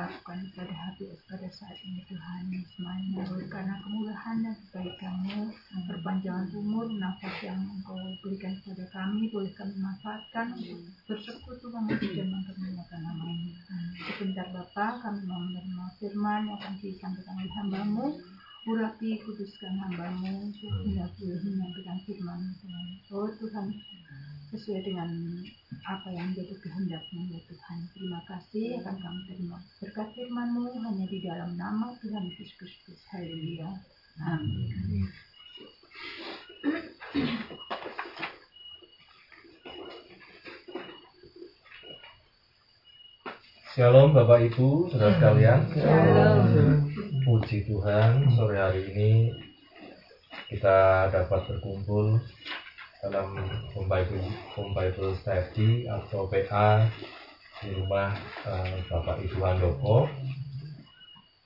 lakukan pada hati pada saat ini Tuhan semuanya karena kemudahan dan kebaikanmu perpanjangan umur nafas yang engkau berikan kepada kami boleh kami manfaatkan. Untuk bersekutu memuji dan mempermuliakan namamu sebentar Bapak kami mau menerima firman yang akan disampaikan oleh hambamu. Urapi kuduskan hambamu hingga boleh menyampaikan firman Tuhan. Oh Tuhan sesuai dengan Shalom Bapak Ibu, saudara sekalian. Shalom. Puji Tuhan, sore hari ini kita dapat berkumpul dalam home Bible, home Bible Study atau PA di rumah uh, Bapak Ibu Handoko.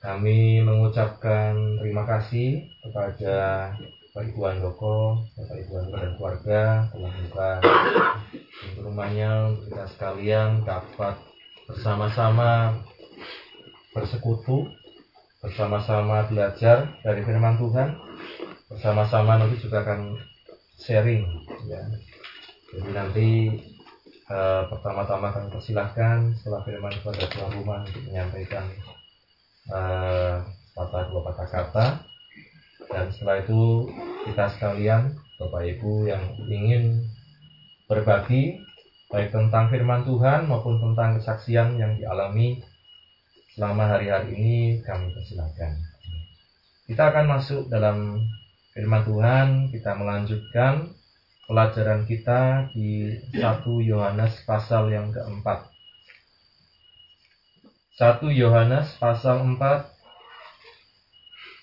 Kami mengucapkan terima kasih kepada Bapak Ibu Handoko, Bapak Ibu Handoko dan keluarga telah membuka rumahnya untuk kita sekalian dapat bersama-sama bersekutu, bersama-sama belajar dari firman Tuhan, bersama-sama nanti juga akan sharing ya. Jadi nanti eh, pertama-tama kami persilahkan setelah firman kepada tuan rumah untuk menyampaikan eh, patah dua patah kata dan setelah itu kita sekalian Bapak Ibu yang ingin berbagi baik tentang firman Tuhan maupun tentang kesaksian yang dialami selama hari-hari ini kami persilahkan. Kita akan masuk dalam firman Tuhan, kita melanjutkan pelajaran kita di 1 Yohanes pasal yang keempat. 1 Yohanes pasal 4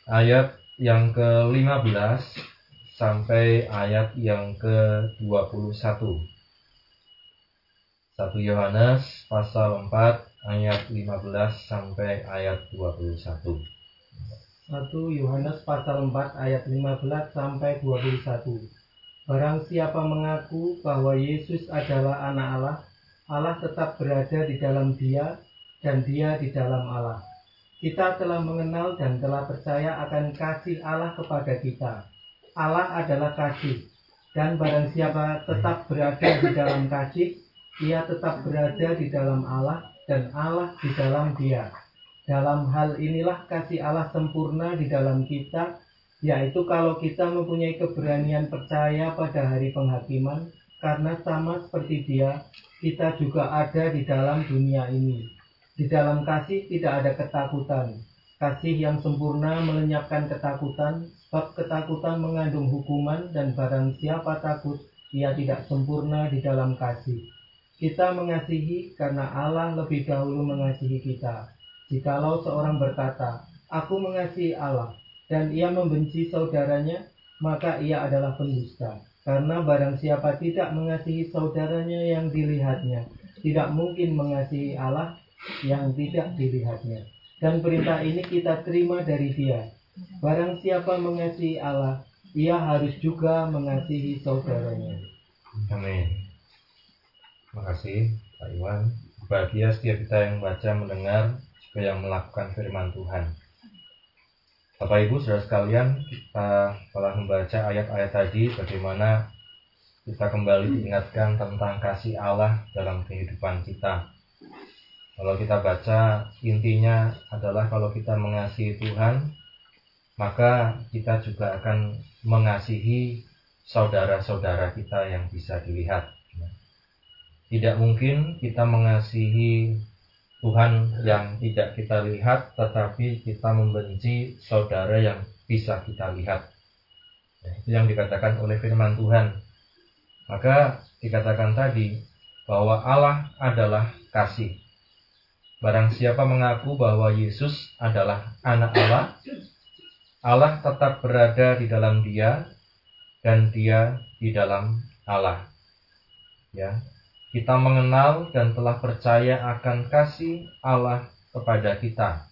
ayat yang ke-15 sampai ayat yang ke-21. 1 Yohanes pasal 4 ayat 15 sampai ayat 21. 1 Yohanes pasal 4 ayat 15 sampai 21. Barang siapa mengaku bahwa Yesus adalah anak Allah, Allah tetap berada di dalam dia dan dia di dalam Allah. Kita telah mengenal dan telah percaya akan kasih Allah kepada kita. Allah adalah kasih, dan barang siapa tetap berada di dalam kasih, ia tetap berada di dalam Allah dan Allah di dalam dia. Dalam hal inilah kasih Allah sempurna di dalam kita, yaitu kalau kita mempunyai keberanian percaya pada hari penghakiman, karena sama seperti dia, kita juga ada di dalam dunia ini. Di dalam kasih tidak ada ketakutan. Kasih yang sempurna melenyapkan ketakutan, sebab ketakutan mengandung hukuman dan barang siapa takut, ia tidak sempurna di dalam kasih. Kita mengasihi karena Allah lebih dahulu mengasihi kita. Jikalau seorang berkata, Aku mengasihi Allah, dan ia membenci saudaranya, maka ia adalah pendusta. Karena barang siapa tidak mengasihi saudaranya yang dilihatnya, tidak mungkin mengasihi Allah yang tidak dilihatnya. Dan perintah ini kita terima dari dia. Barang siapa mengasihi Allah, ia harus juga mengasihi saudaranya. Amin. Terima kasih Pak Iwan. Bahagia setiap kita yang baca, mendengar, juga yang melakukan firman Tuhan. Bapak Ibu saudara sekalian, kita telah membaca ayat-ayat tadi bagaimana kita kembali diingatkan tentang kasih Allah dalam kehidupan kita. Kalau kita baca intinya adalah kalau kita mengasihi Tuhan, maka kita juga akan mengasihi saudara-saudara kita yang bisa dilihat. Tidak mungkin kita mengasihi Tuhan yang tidak kita lihat, tetapi kita membenci saudara yang bisa kita lihat. Itu yang dikatakan oleh firman Tuhan. Maka dikatakan tadi bahwa Allah adalah kasih. Barang siapa mengaku bahwa Yesus adalah anak Allah, Allah tetap berada di dalam dia dan dia di dalam Allah. Ya, kita mengenal dan telah percaya akan kasih Allah kepada kita.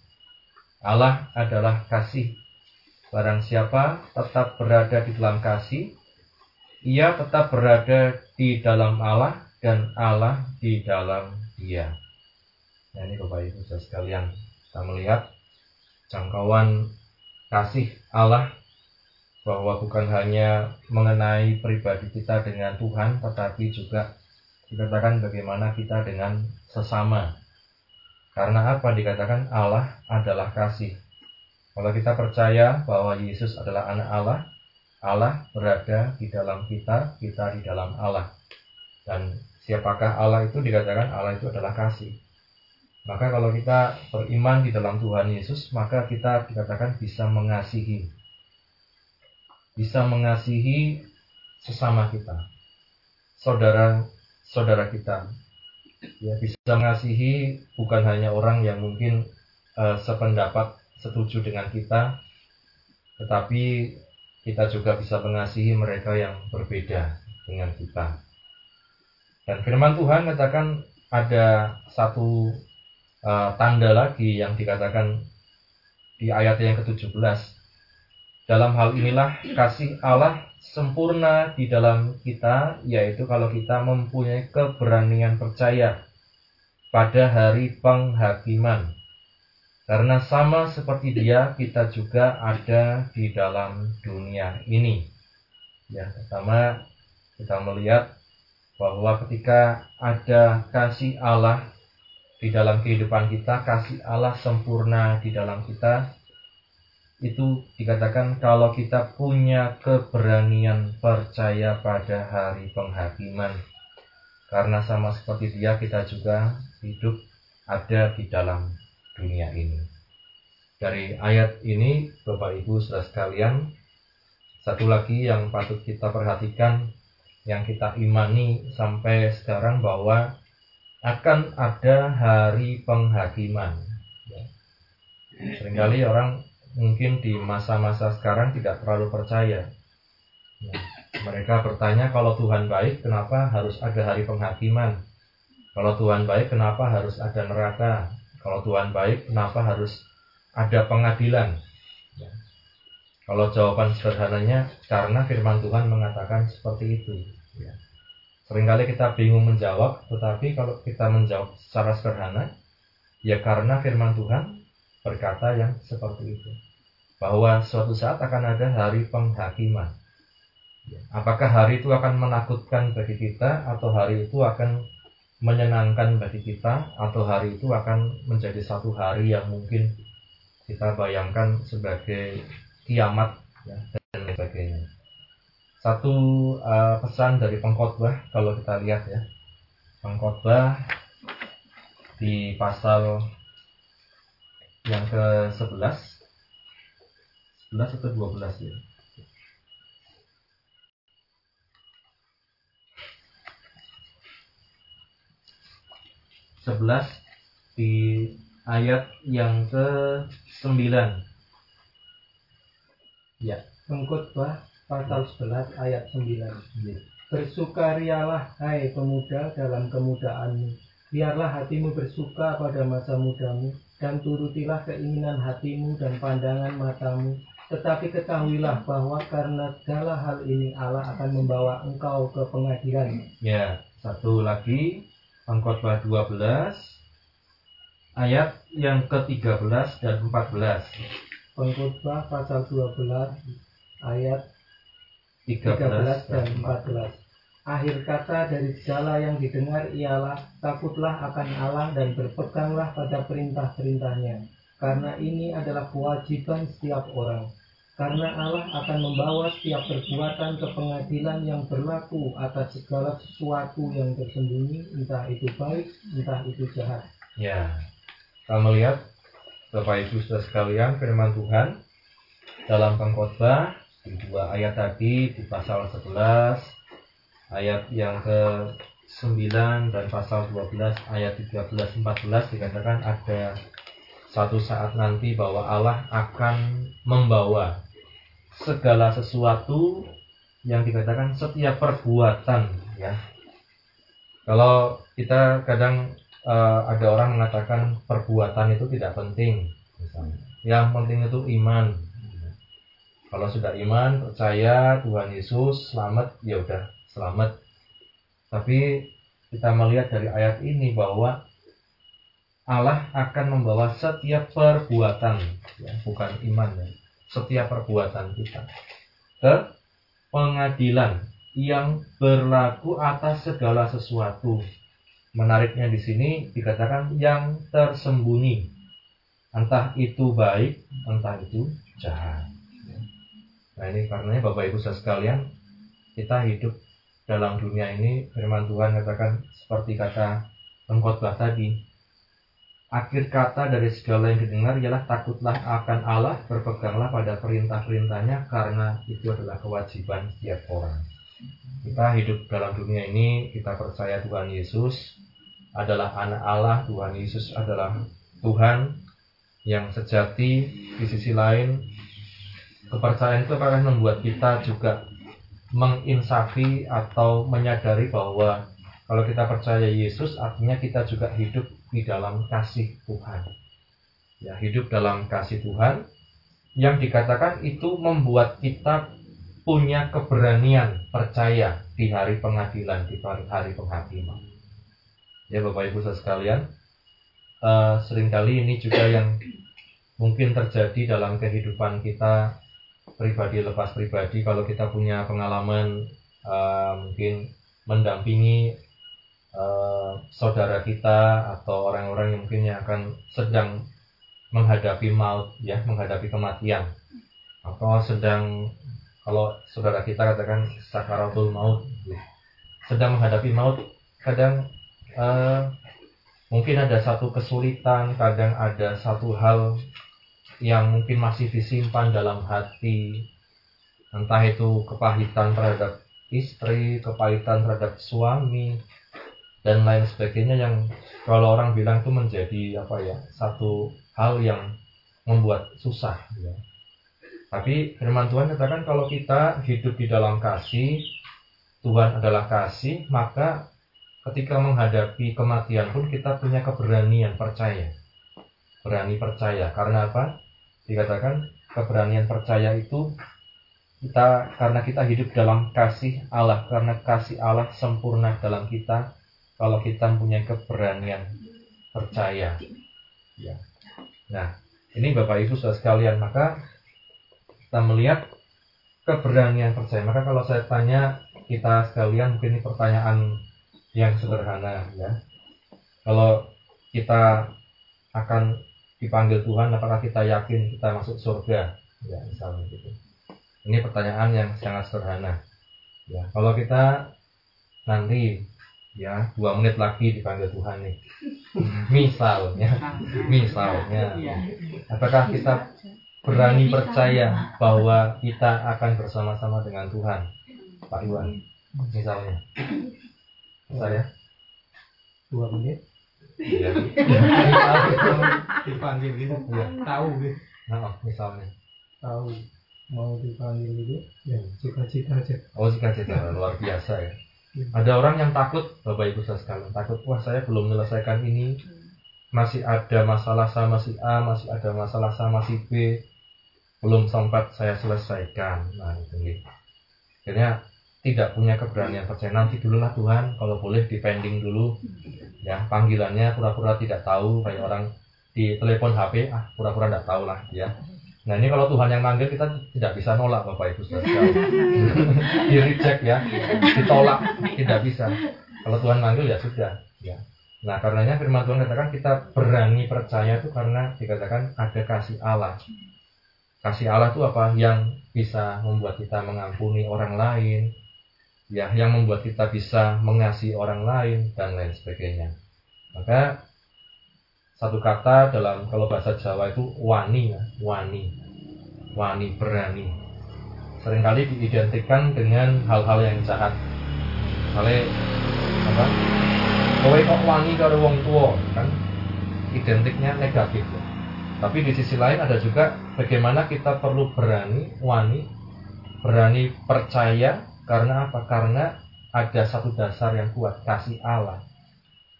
Allah adalah kasih. Barang siapa tetap berada di dalam kasih, ia tetap berada di dalam Allah dan Allah di dalam dia. Nah ini Bapak Ibu saudara sekalian, kita melihat jangkauan kasih Allah bahwa bukan hanya mengenai pribadi kita dengan Tuhan, tetapi juga dikatakan bagaimana kita dengan sesama. Karena apa dikatakan Allah adalah kasih. Kalau kita percaya bahwa Yesus adalah anak Allah, Allah berada di dalam kita, kita di dalam Allah. Dan siapakah Allah itu dikatakan Allah itu adalah kasih. Maka kalau kita beriman di dalam Tuhan Yesus, maka kita dikatakan bisa mengasihi. Bisa mengasihi sesama kita. Saudara saudara kita. Ya bisa mengasihi bukan hanya orang yang mungkin uh, sependapat setuju dengan kita tetapi kita juga bisa mengasihi mereka yang berbeda dengan kita. Dan firman Tuhan katakan ada satu uh, tanda lagi yang dikatakan di ayat yang ke-17 dalam hal inilah kasih Allah sempurna di dalam kita, yaitu kalau kita mempunyai keberanian percaya pada hari penghakiman. Karena sama seperti dia, kita juga ada di dalam dunia ini. Ya, pertama kita melihat bahwa ketika ada kasih Allah di dalam kehidupan kita, kasih Allah sempurna di dalam kita, itu dikatakan kalau kita punya keberanian percaya pada hari penghakiman. Karena sama seperti dia, kita juga hidup ada di dalam dunia ini. Dari ayat ini, Bapak Ibu saudara sekalian, satu lagi yang patut kita perhatikan, yang kita imani sampai sekarang bahwa akan ada hari penghakiman. Ya. Seringkali orang mungkin di masa-masa sekarang tidak terlalu percaya. Ya. Mereka bertanya kalau Tuhan baik, kenapa harus ada hari penghakiman? Kalau Tuhan baik, kenapa harus ada neraka? Kalau Tuhan baik, kenapa harus ada pengadilan? Ya. Kalau jawaban sederhananya, karena firman Tuhan mengatakan seperti itu. Ya. Seringkali kita bingung menjawab, tetapi kalau kita menjawab secara sederhana, ya karena firman Tuhan berkata yang seperti itu. Bahwa suatu saat akan ada hari penghakiman. Ya. Apakah hari itu akan menakutkan bagi kita, atau hari itu akan menyenangkan bagi kita atau hari itu akan menjadi satu hari yang mungkin kita bayangkan sebagai kiamat ya, dan sebagainya. Satu uh, pesan dari pengkhotbah kalau kita lihat ya, pengkhotbah di pasal yang ke 11 11 atau 12 ya 11 di ayat yang ke-9. Ya, pengkhotbah pasal 11 ayat 9. Ya. Bersukarialah hai pemuda dalam kemudaanmu. Biarlah hatimu bersuka pada masa mudamu dan turutilah keinginan hatimu dan pandangan matamu. Tetapi ketahuilah bahwa karena segala hal ini Allah akan membawa engkau ke pengadilan. Ya, satu lagi Pengkhotbah 12 ayat yang ke-13 dan 14. Pengkhotbah pasal 12 ayat 13, 13 dan 14. Akhir kata dari segala yang didengar ialah takutlah akan Allah dan berpeganglah pada perintah-perintahnya. Karena ini adalah kewajiban setiap orang karena Allah akan membawa setiap perbuatan ke pengadilan yang berlaku atas segala sesuatu yang tersembunyi, entah itu baik, entah itu jahat. Ya, kita melihat Bapak Ibu sudah sekalian firman Tuhan dalam pengkhotbah di dua ayat tadi di pasal 11 ayat yang ke 9 dan pasal 12 ayat 13 14 dikatakan ada satu saat nanti bahwa Allah akan membawa segala sesuatu yang dikatakan setiap perbuatan ya. Kalau kita kadang uh, ada orang mengatakan perbuatan itu tidak penting. Yang penting itu iman. Kalau sudah iman, percaya Tuhan Yesus selamat, ya udah selamat. Tapi kita melihat dari ayat ini bahwa Allah akan membawa setiap perbuatan, ya, bukan iman ya setiap perbuatan kita ke pengadilan yang berlaku atas segala sesuatu. Menariknya di sini dikatakan yang tersembunyi. Entah itu baik, entah itu jahat. Nah ini karenanya Bapak Ibu sekalian, kita hidup dalam dunia ini firman Tuhan katakan seperti kata pengkhotbah tadi, Akhir kata dari segala yang didengar ialah takutlah akan Allah, berpeganglah pada perintah-perintahnya karena itu adalah kewajiban setiap orang. Kita hidup dalam dunia ini, kita percaya Tuhan Yesus adalah anak Allah, Tuhan Yesus adalah Tuhan yang sejati. Di sisi lain, kepercayaan itu akan membuat kita juga menginsafi atau menyadari bahwa kalau kita percaya Yesus, artinya kita juga hidup di dalam kasih Tuhan. Ya, hidup dalam kasih Tuhan yang dikatakan itu membuat kita punya keberanian percaya di hari pengadilan, di hari penghakiman. Ya Bapak Ibu sekalian, uh, sering kali ini juga yang mungkin terjadi dalam kehidupan kita pribadi lepas pribadi kalau kita punya pengalaman uh, mungkin mendampingi uh, saudara kita atau orang-orang yang mungkin yang akan sedang menghadapi maut ya menghadapi kematian. Atau sedang kalau saudara kita katakan sakaratul maut ya, sedang menghadapi maut kadang uh, mungkin ada satu kesulitan kadang ada satu hal yang mungkin masih disimpan dalam hati entah itu kepahitan terhadap istri kepahitan terhadap suami dan lain sebagainya yang kalau orang bilang itu menjadi apa ya satu hal yang membuat susah ya. Tapi firman Tuhan katakan kalau kita hidup di dalam kasih, Tuhan adalah kasih, maka ketika menghadapi kematian pun kita punya keberanian percaya. Berani percaya. Karena apa? Dikatakan keberanian percaya itu kita karena kita hidup dalam kasih Allah, karena kasih Allah sempurna dalam kita, kalau kita punya keberanian percaya. Ya. Nah, ini Bapak Ibu sudah sekalian, maka kita melihat keberanian percaya. Maka kalau saya tanya kita sekalian, mungkin ini pertanyaan yang sederhana ya. Kalau kita akan dipanggil Tuhan, apakah kita yakin kita masuk surga? Ya, misalnya gitu. Ini pertanyaan yang sangat sederhana. Ya, kalau kita nanti ya dua menit lagi dipanggil Tuhan nih. Misalnya misalnya. Apakah kita berani percaya bahwa kita akan bersama-sama dengan Tuhan? Pak Iwan misalnya. Saya dua menit iya. Dipanggil gitu. Ya. tahu gitu. Nah, misalnya. Tahu. Mau dipanggil gitu? Ya cita-cita aja. Oh cita-cita. Luar biasa ya. Ada orang yang takut, Bapak Ibu saya sekalian, takut, wah saya belum menyelesaikan ini, masih ada masalah sama si A, masih ada masalah sama si B, belum sempat saya selesaikan. Nah itu nih. Akhirnya tidak punya keberanian percaya. Nanti dulu lah Tuhan, kalau boleh dipending dulu, ya panggilannya pura-pura tidak tahu kayak orang di telepon HP, ah pura-pura tidak tahu lah, ya Nah ini kalau Tuhan yang manggil kita tidak bisa nolak Bapak Ibu Saudara. Di reject ya, ditolak tidak bisa. Kalau Tuhan manggil ya sudah. Ya. Nah karenanya firman Tuhan katakan kita berani percaya itu karena dikatakan ada kasih Allah. Kasih Allah itu apa? Yang bisa membuat kita mengampuni orang lain, ya, yang membuat kita bisa mengasihi orang lain dan lain sebagainya. Maka satu kata dalam kalau bahasa Jawa itu wani ya, wani. Wani berani. Seringkali diidentikan dengan hal-hal yang jahat. Misalnya apa? Kowe kok wani karo wong tua kan identiknya negatif ya. Tapi di sisi lain ada juga bagaimana kita perlu berani, wani, berani percaya karena apa? Karena ada satu dasar yang kuat, kasih Allah.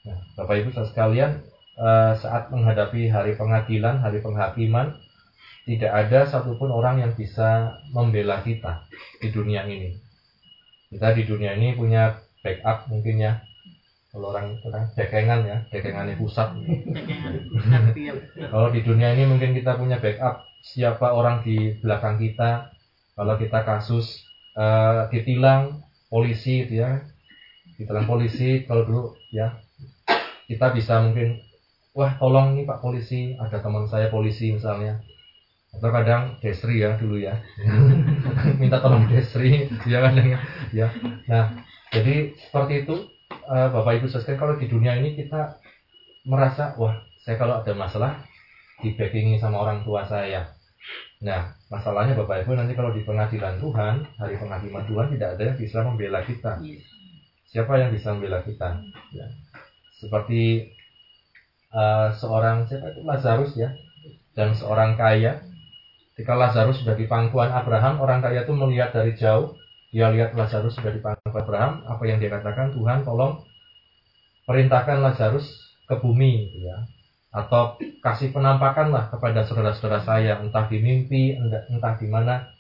Nah, Bapak Ibu sekalian, Eh, saat menghadapi hari pengadilan, hari penghakiman, tidak ada satupun orang yang bisa membela kita di dunia ini. Kita di dunia ini punya backup mungkin ya. Kalau orang orang dekengan ya, dekengannya pusat. Kalau di dunia ini mungkin kita punya backup siapa orang di belakang kita. Kalau kita kasus uh, ditilang polisi itu ya, ditilang polisi kalau dulu ya. Kita bisa mungkin wah tolong nih pak polisi ada teman saya polisi misalnya. Atau kadang desri ya dulu ya. Minta tolong desri ya kadang ya. Nah jadi seperti itu uh, bapak ibu sekalian kalau di dunia ini kita merasa wah saya kalau ada masalah di backingi sama orang tua saya. Nah masalahnya bapak ibu nanti kalau di pengadilan Tuhan hari penghakiman Tuhan tidak ada yang bisa membela kita. Siapa yang bisa membela kita? Ya. seperti uh, seorang siapa itu? Lazarus ya. Dan seorang kaya. Ketika Lazarus sudah di pangkuan Abraham orang kaya itu melihat dari jauh. Dia lihat Lazarus sudah di pangkuan Abraham. Apa yang dia katakan? Tuhan tolong perintahkan Lazarus ke bumi ya atau kasih penampakan lah kepada saudara-saudara saya. Entah di mimpi entah, di mana.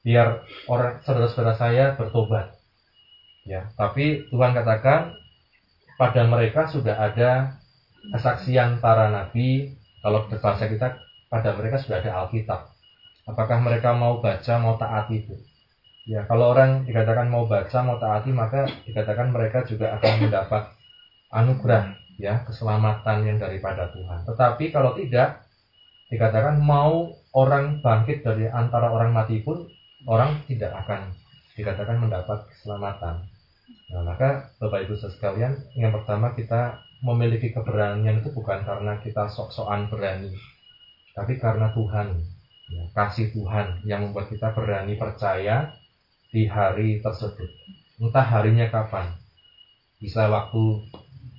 Biar orang saudara-saudara saya bertobat. Ya tapi Tuhan katakan pada mereka sudah ada kesaksian para nabi. Kalau bahasa kita pada mereka sudah ada Alkitab. Apakah mereka mau baca mau taat itu? Ya, kalau orang dikatakan mau baca, mau taati, maka dikatakan mereka juga akan mendapat anugerah, ya, keselamatan yang daripada Tuhan. Tetapi kalau tidak, dikatakan mau orang bangkit dari antara orang mati pun, orang tidak akan dikatakan mendapat keselamatan. Nah, maka Bapak Ibu sekalian, yang pertama kita memiliki keberanian itu bukan karena kita sok-sokan berani, tapi karena Tuhan, ya, kasih Tuhan yang membuat kita berani percaya di hari tersebut. Entah harinya kapan. Bisa waktu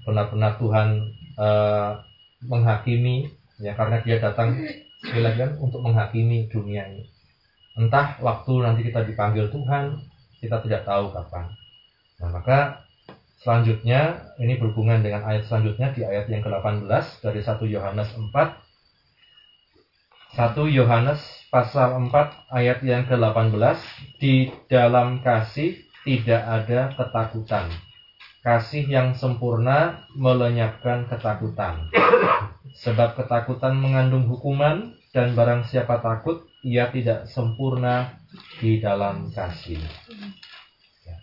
benar-benar Tuhan uh, menghakimi ya karena dia datang kan untuk menghakimi dunia ini. Entah waktu nanti kita dipanggil Tuhan, kita tidak tahu kapan. Nah, maka selanjutnya ini berhubungan dengan ayat selanjutnya di ayat yang ke-18 dari 1 Yohanes 4 1 Yohanes pasal 4 ayat yang ke-18 di dalam kasih tidak ada ketakutan. Kasih yang sempurna melenyapkan ketakutan. Sebab ketakutan mengandung hukuman dan barang siapa takut ia tidak sempurna di dalam kasih. Ya.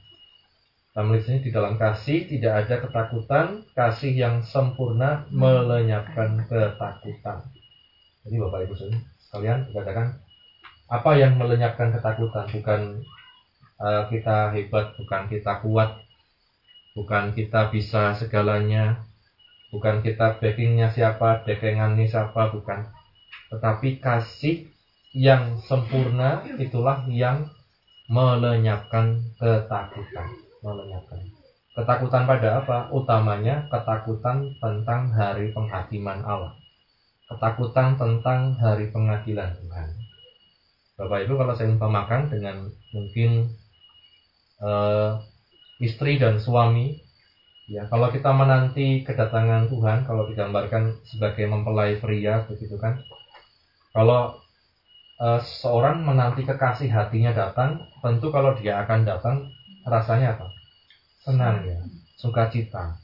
Dalam sini di dalam kasih tidak ada ketakutan, kasih yang sempurna melenyapkan ketakutan. Jadi Bapak Ibu sekalian dikatakan apa yang melenyapkan ketakutan bukan uh, kita hebat, bukan kita kuat, bukan kita bisa segalanya, bukan kita backingnya siapa, backingannya siapa, bukan. Tetapi kasih yang sempurna itulah yang melenyapkan ketakutan, melenyapkan. Ketakutan pada apa? Utamanya ketakutan tentang hari penghakiman Allah ketakutan tentang hari pengadilan Tuhan. Bapak Ibu kalau saya umpamakan dengan mungkin uh, istri dan suami, ya. Kalau kita menanti kedatangan Tuhan, kalau digambarkan sebagai mempelai pria begitu kan, kalau uh, seorang menanti kekasih hatinya datang, tentu kalau dia akan datang rasanya apa? Senang ya, sukacita,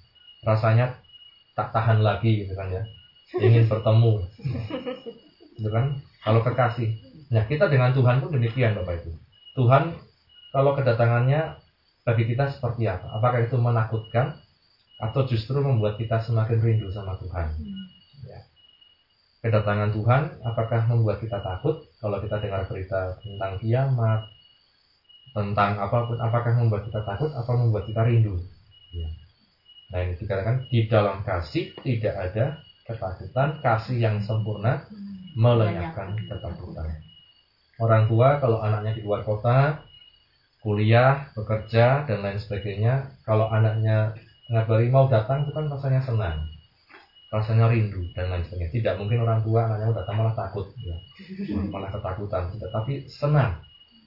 rasanya tak tahan lagi gitu kan ya? Ingin bertemu. Itu kan? Kalau kekasih. Nah kita dengan Tuhan pun demikian Bapak Ibu. Tuhan kalau kedatangannya bagi kita seperti apa apakah itu menakutkan atau justru membuat kita semakin rindu sama Tuhan ya. kedatangan Tuhan apakah membuat kita takut kalau kita dengar berita tentang kiamat tentang apa pun apakah membuat kita takut atau membuat kita rindu ya. nah ini dikatakan di dalam kasih tidak ada ketakutan, kasih yang sempurna melenyapkan ketakutan. Orang tua kalau anaknya di luar kota, kuliah, bekerja dan lain sebagainya, kalau anaknya ngabari mau datang itu kan rasanya senang, rasanya rindu dan lain sebagainya. Tidak mungkin orang tua anaknya mau datang malah takut, ya. malah ketakutan. Tidak, tapi senang.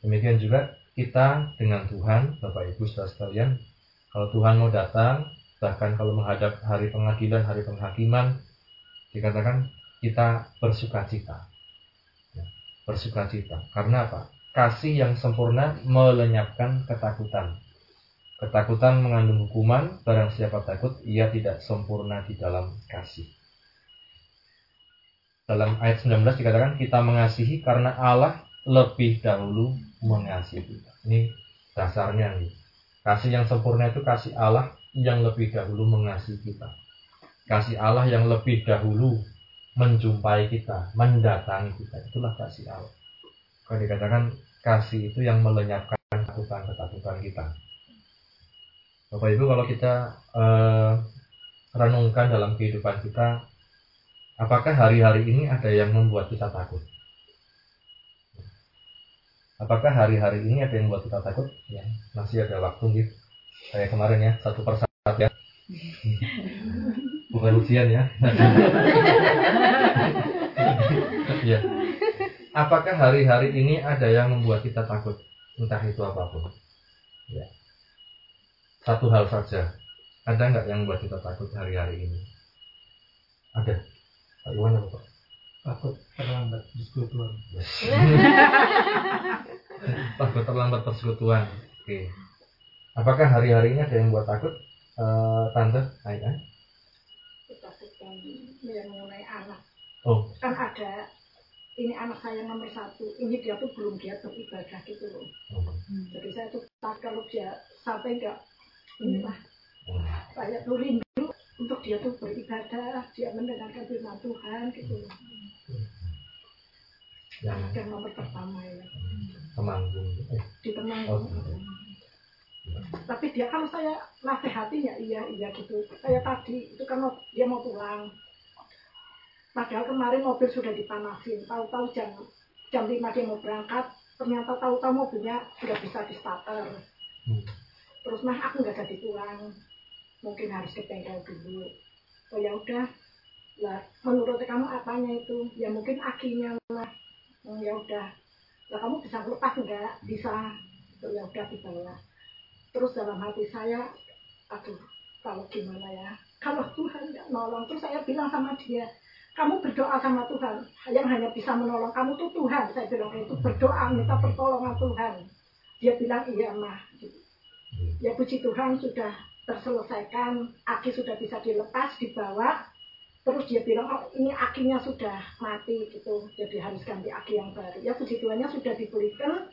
Demikian juga kita dengan Tuhan, Bapak Ibu saudara sekalian, kalau Tuhan mau datang, bahkan kalau menghadap hari pengadilan, hari penghakiman, dikatakan kita bersuka cita. Ya, bersuka cita. Karena apa? Kasih yang sempurna melenyapkan ketakutan. Ketakutan mengandung hukuman, barang siapa takut, ia tidak sempurna di dalam kasih. Dalam ayat 19 dikatakan kita mengasihi karena Allah lebih dahulu mengasihi kita. Ini dasarnya nih. Kasih yang sempurna itu kasih Allah yang lebih dahulu mengasihi kita kasih Allah yang lebih dahulu menjumpai kita, mendatangi kita. Itulah kasih Allah. Kalau dikatakan kasih itu yang melenyapkan ketakutan-ketakutan kita. Bapak Ibu kalau kita uh, renungkan dalam kehidupan kita, apakah hari-hari ini ada yang membuat kita takut? Apakah hari-hari ini ada yang membuat kita takut? Ya, masih ada waktu gitu. Kayak kemarin ya, satu persatu ya bukan ujian ya. ya. Apakah hari-hari ini ada yang membuat kita takut? Entah itu apa pun. Ya. Satu hal saja. Ada nggak yang membuat kita takut hari-hari ini? Ada. Pak Iwan apa Pak? Takut terlambat persekutuan. Yes. takut terlambat persekutuan. Oke. Apakah hari-hari ini ada yang membuat takut? Uh, Tante, Ayah? yang mengenai anak oh. kan ada ini anak saya nomor satu ini dia tuh belum giat beribadah gitu loh oh. Jadi saya tuh tak kalau dia sampai enggak inilah saya tuh rindu untuk dia tuh beribadah, dia mendengarkan firman Tuhan gitu. yang Anak yang nomor pertama ya temanggung eh, di teman. oh. Tapi dia kalau saya nasihati ya iya iya gitu. Kayak tadi itu kan dia mau pulang. Padahal kemarin mobil sudah dipanasin. Tahu-tahu jam jam 5 dia mau berangkat. Ternyata tahu-tahu mobilnya sudah bisa di starter. Hmm. Terus mah aku nggak jadi pulang. Mungkin harus ke bengkel dulu. Oh ya udah. Lah menurut kamu apanya itu? Ya mungkin akinya lah. Oh, ya udah. Lah kamu bisa lepas enggak? Bisa. Oh, ya udah dibawa terus dalam hati saya aduh kalau gimana ya kalau Tuhan nggak nolong terus saya bilang sama dia kamu berdoa sama Tuhan. Yang hanya bisa menolong kamu tuh Tuhan. Saya bilang itu berdoa minta pertolongan Tuhan. Dia bilang iya mah gitu. ya puji Tuhan sudah terselesaikan. Aki sudah bisa dilepas dibawa. Terus dia bilang oh ini akinya sudah mati gitu. Jadi harus ganti aki yang baru. Ya puji Tuhannya sudah dibelikan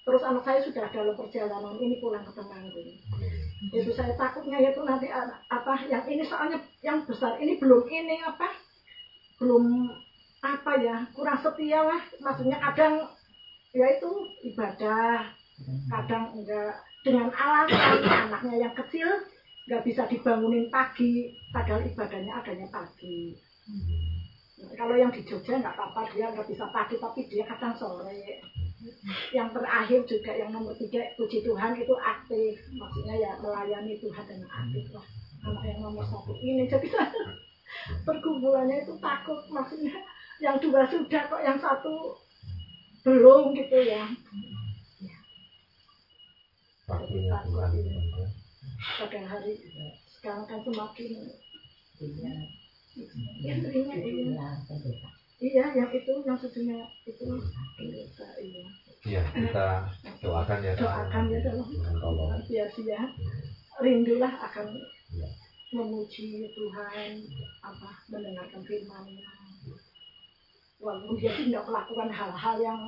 terus anak saya sudah dalam perjalanan ini pulang ke Temanggung. Itu saya takutnya itu nanti apa yang ini soalnya yang besar ini belum ini apa belum apa ya kurang setia lah. Maksudnya kadang ya itu ibadah. Kadang enggak dengan alasan anaknya yang kecil nggak bisa dibangunin pagi padahal ibadahnya adanya pagi. Nah, kalau yang di Jogja nggak apa-apa dia nggak bisa pagi tapi dia kadang sore. Yang terakhir juga yang nomor tiga puji Tuhan itu aktif. Maksudnya ya melayani Tuhan dengan aktif lah. Anak yang nomor satu ini jadi pergumulannya itu takut maksudnya yang dua sudah kok yang satu belum gitu ya. Waktunya Tuhan itu kan. pada hari sekarang kan semakin istrinya iya iya yang itu yang sujunya itu. Pendeta iya. Iya, kita doakan ya. Doakan ya, dalam Tuhan tolong. biasa ya rindulah akan Iya. Memuji Tuhan apa mendengarkan firman-Nya. Walaupun dia tidak melakukan hal-hal yang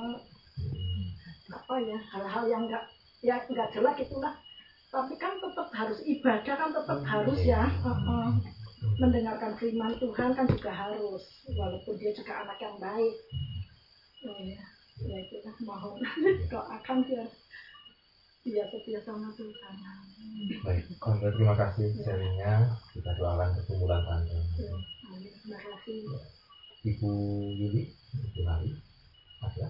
apa ya hal-hal yang enggak ya enggak jelek itulah. Tapi kan tetap harus ibadah kan tetap harus ya uh-uh. mendengarkan firman Tuhan kan juga harus walaupun dia juga anak yang baik. Oh, ya ya itulah mohon doakan biar setia sama Tuhan Baik, Tante terima kasih sharingnya. Kita doakan pertumbuhan Tante. Ya, amin. terima kasih Ibu Yuli, Ibu Lali, ada?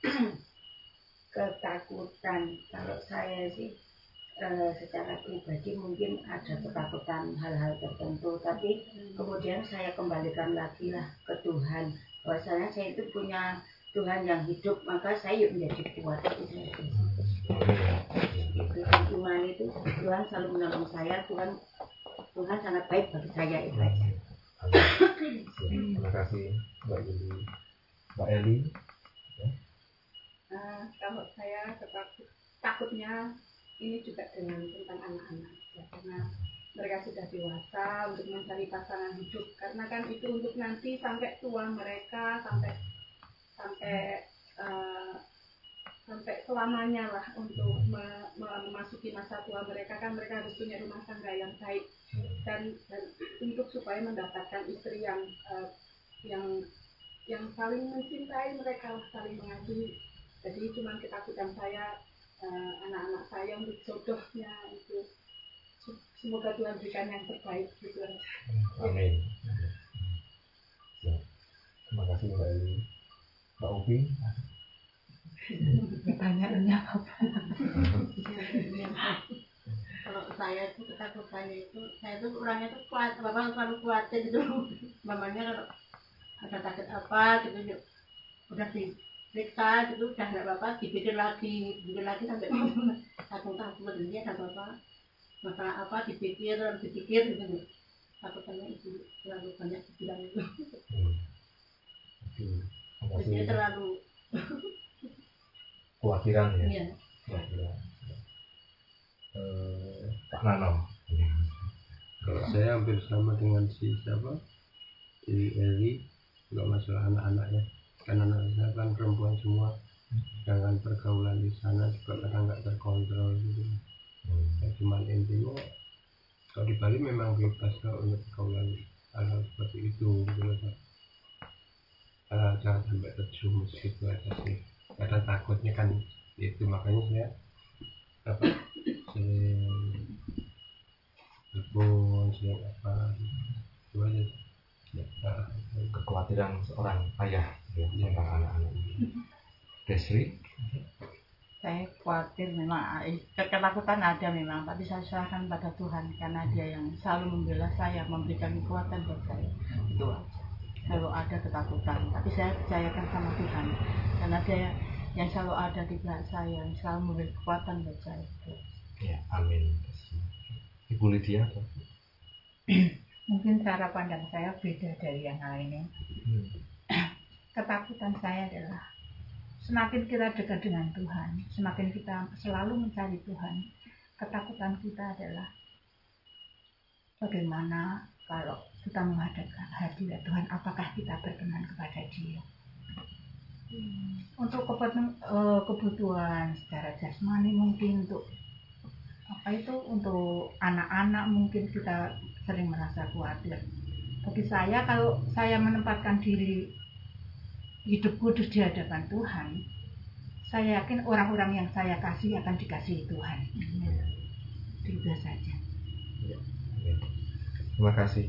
ketakutan kalau saya sih eh, secara pribadi mungkin ada ketakutan hal-hal tertentu tapi kemudian saya kembalikan lagi lah ke Tuhan bahwasanya saya itu punya Tuhan yang hidup maka saya menjadi kuat itu saya Itu Tuhan selalu menolong saya Tuhan Tuhan sangat baik bagi saya itu aja. Terima kasih Mbak Yuli. Mbak Eli, Eh, kalau saya takut, takutnya ini juga dengan tentang anak-anak ya, karena mereka sudah dewasa untuk mencari pasangan hidup karena kan itu untuk nanti sampai tua mereka sampai sampai eh, sampai selamanya lah untuk me- me- memasuki masa tua mereka kan mereka harus punya rumah tangga yang baik dan, dan untuk supaya mendapatkan istri yang eh, yang yang saling mencintai mereka lah, saling mengasihi jadi cuman ketakutan saya eh, anak-anak saya untuk jodohnya itu Se- semoga Tuhan berikan yang terbaik gitu. Amin. Terima kasih Mbak Eli. Mbak Pertanyaannya apa? kalau saya itu ketakutannya itu saya itu orangnya tuh kuat bapak selalu khawatir gitu. Mamanya kalau ada sakit apa gitu yuk, udah diperiksa gitu udah nggak apa-apa dipikir lagi dipikir lagi sampai takut takut sebenarnya ada apa masalah apa dipikir terus dipikir gitu takutannya itu terlalu banyak dibilang itu Hmm. Jadi terlalu Kekhawatiran ya. iya. Eh, Pak Nanom. Kalau saya hampir sama dengan si siapa? Si Eli, kalau masalah anak-anaknya. Kan anak saya kan perempuan semua. sedangkan pergaulan di sana juga kadang nggak terkontrol gitu Hmm. ya cuman intinya kalau di Bali memang bebas kalau untuk pergaulan hal-hal seperti itu gitu loh. Eh, jangan sampai terjumus gitu aja sih kadang takutnya kan itu makanya saya apa sering telepon sering apa itu aja. Ya. Kekhawatiran seorang ayah ya, Iya. tentang anak-anak ini. Desri, saya khawatir memang eh, ketakutan ada memang tapi saya serahkan pada Tuhan karena dia yang selalu membela saya memberikan kekuatan buat saya itu aja selalu ada ketakutan tapi saya percayakan sama Tuhan karena dia yang selalu ada di belakang saya yang selalu memberi kekuatan buat saya Itu. ya, amin. Ibu Lydia, apa? Mungkin cara pandang saya beda dari yang lainnya. Hmm. Ketakutan saya adalah semakin kita dekat dengan Tuhan, semakin kita selalu mencari Tuhan. Ketakutan kita adalah bagaimana kalau kita menghadapkan hadirat Tuhan, apakah kita berkenan kepada Dia? Untuk kebutuhan, eh, kebutuhan secara jasmani mungkin untuk apa itu untuk anak-anak mungkin kita sering merasa khawatir. Bagi saya kalau saya menempatkan diri hidup kudus di hadapan Tuhan, saya yakin orang-orang yang saya kasih akan dikasihi Tuhan. Itu saja. Amin. Terima kasih,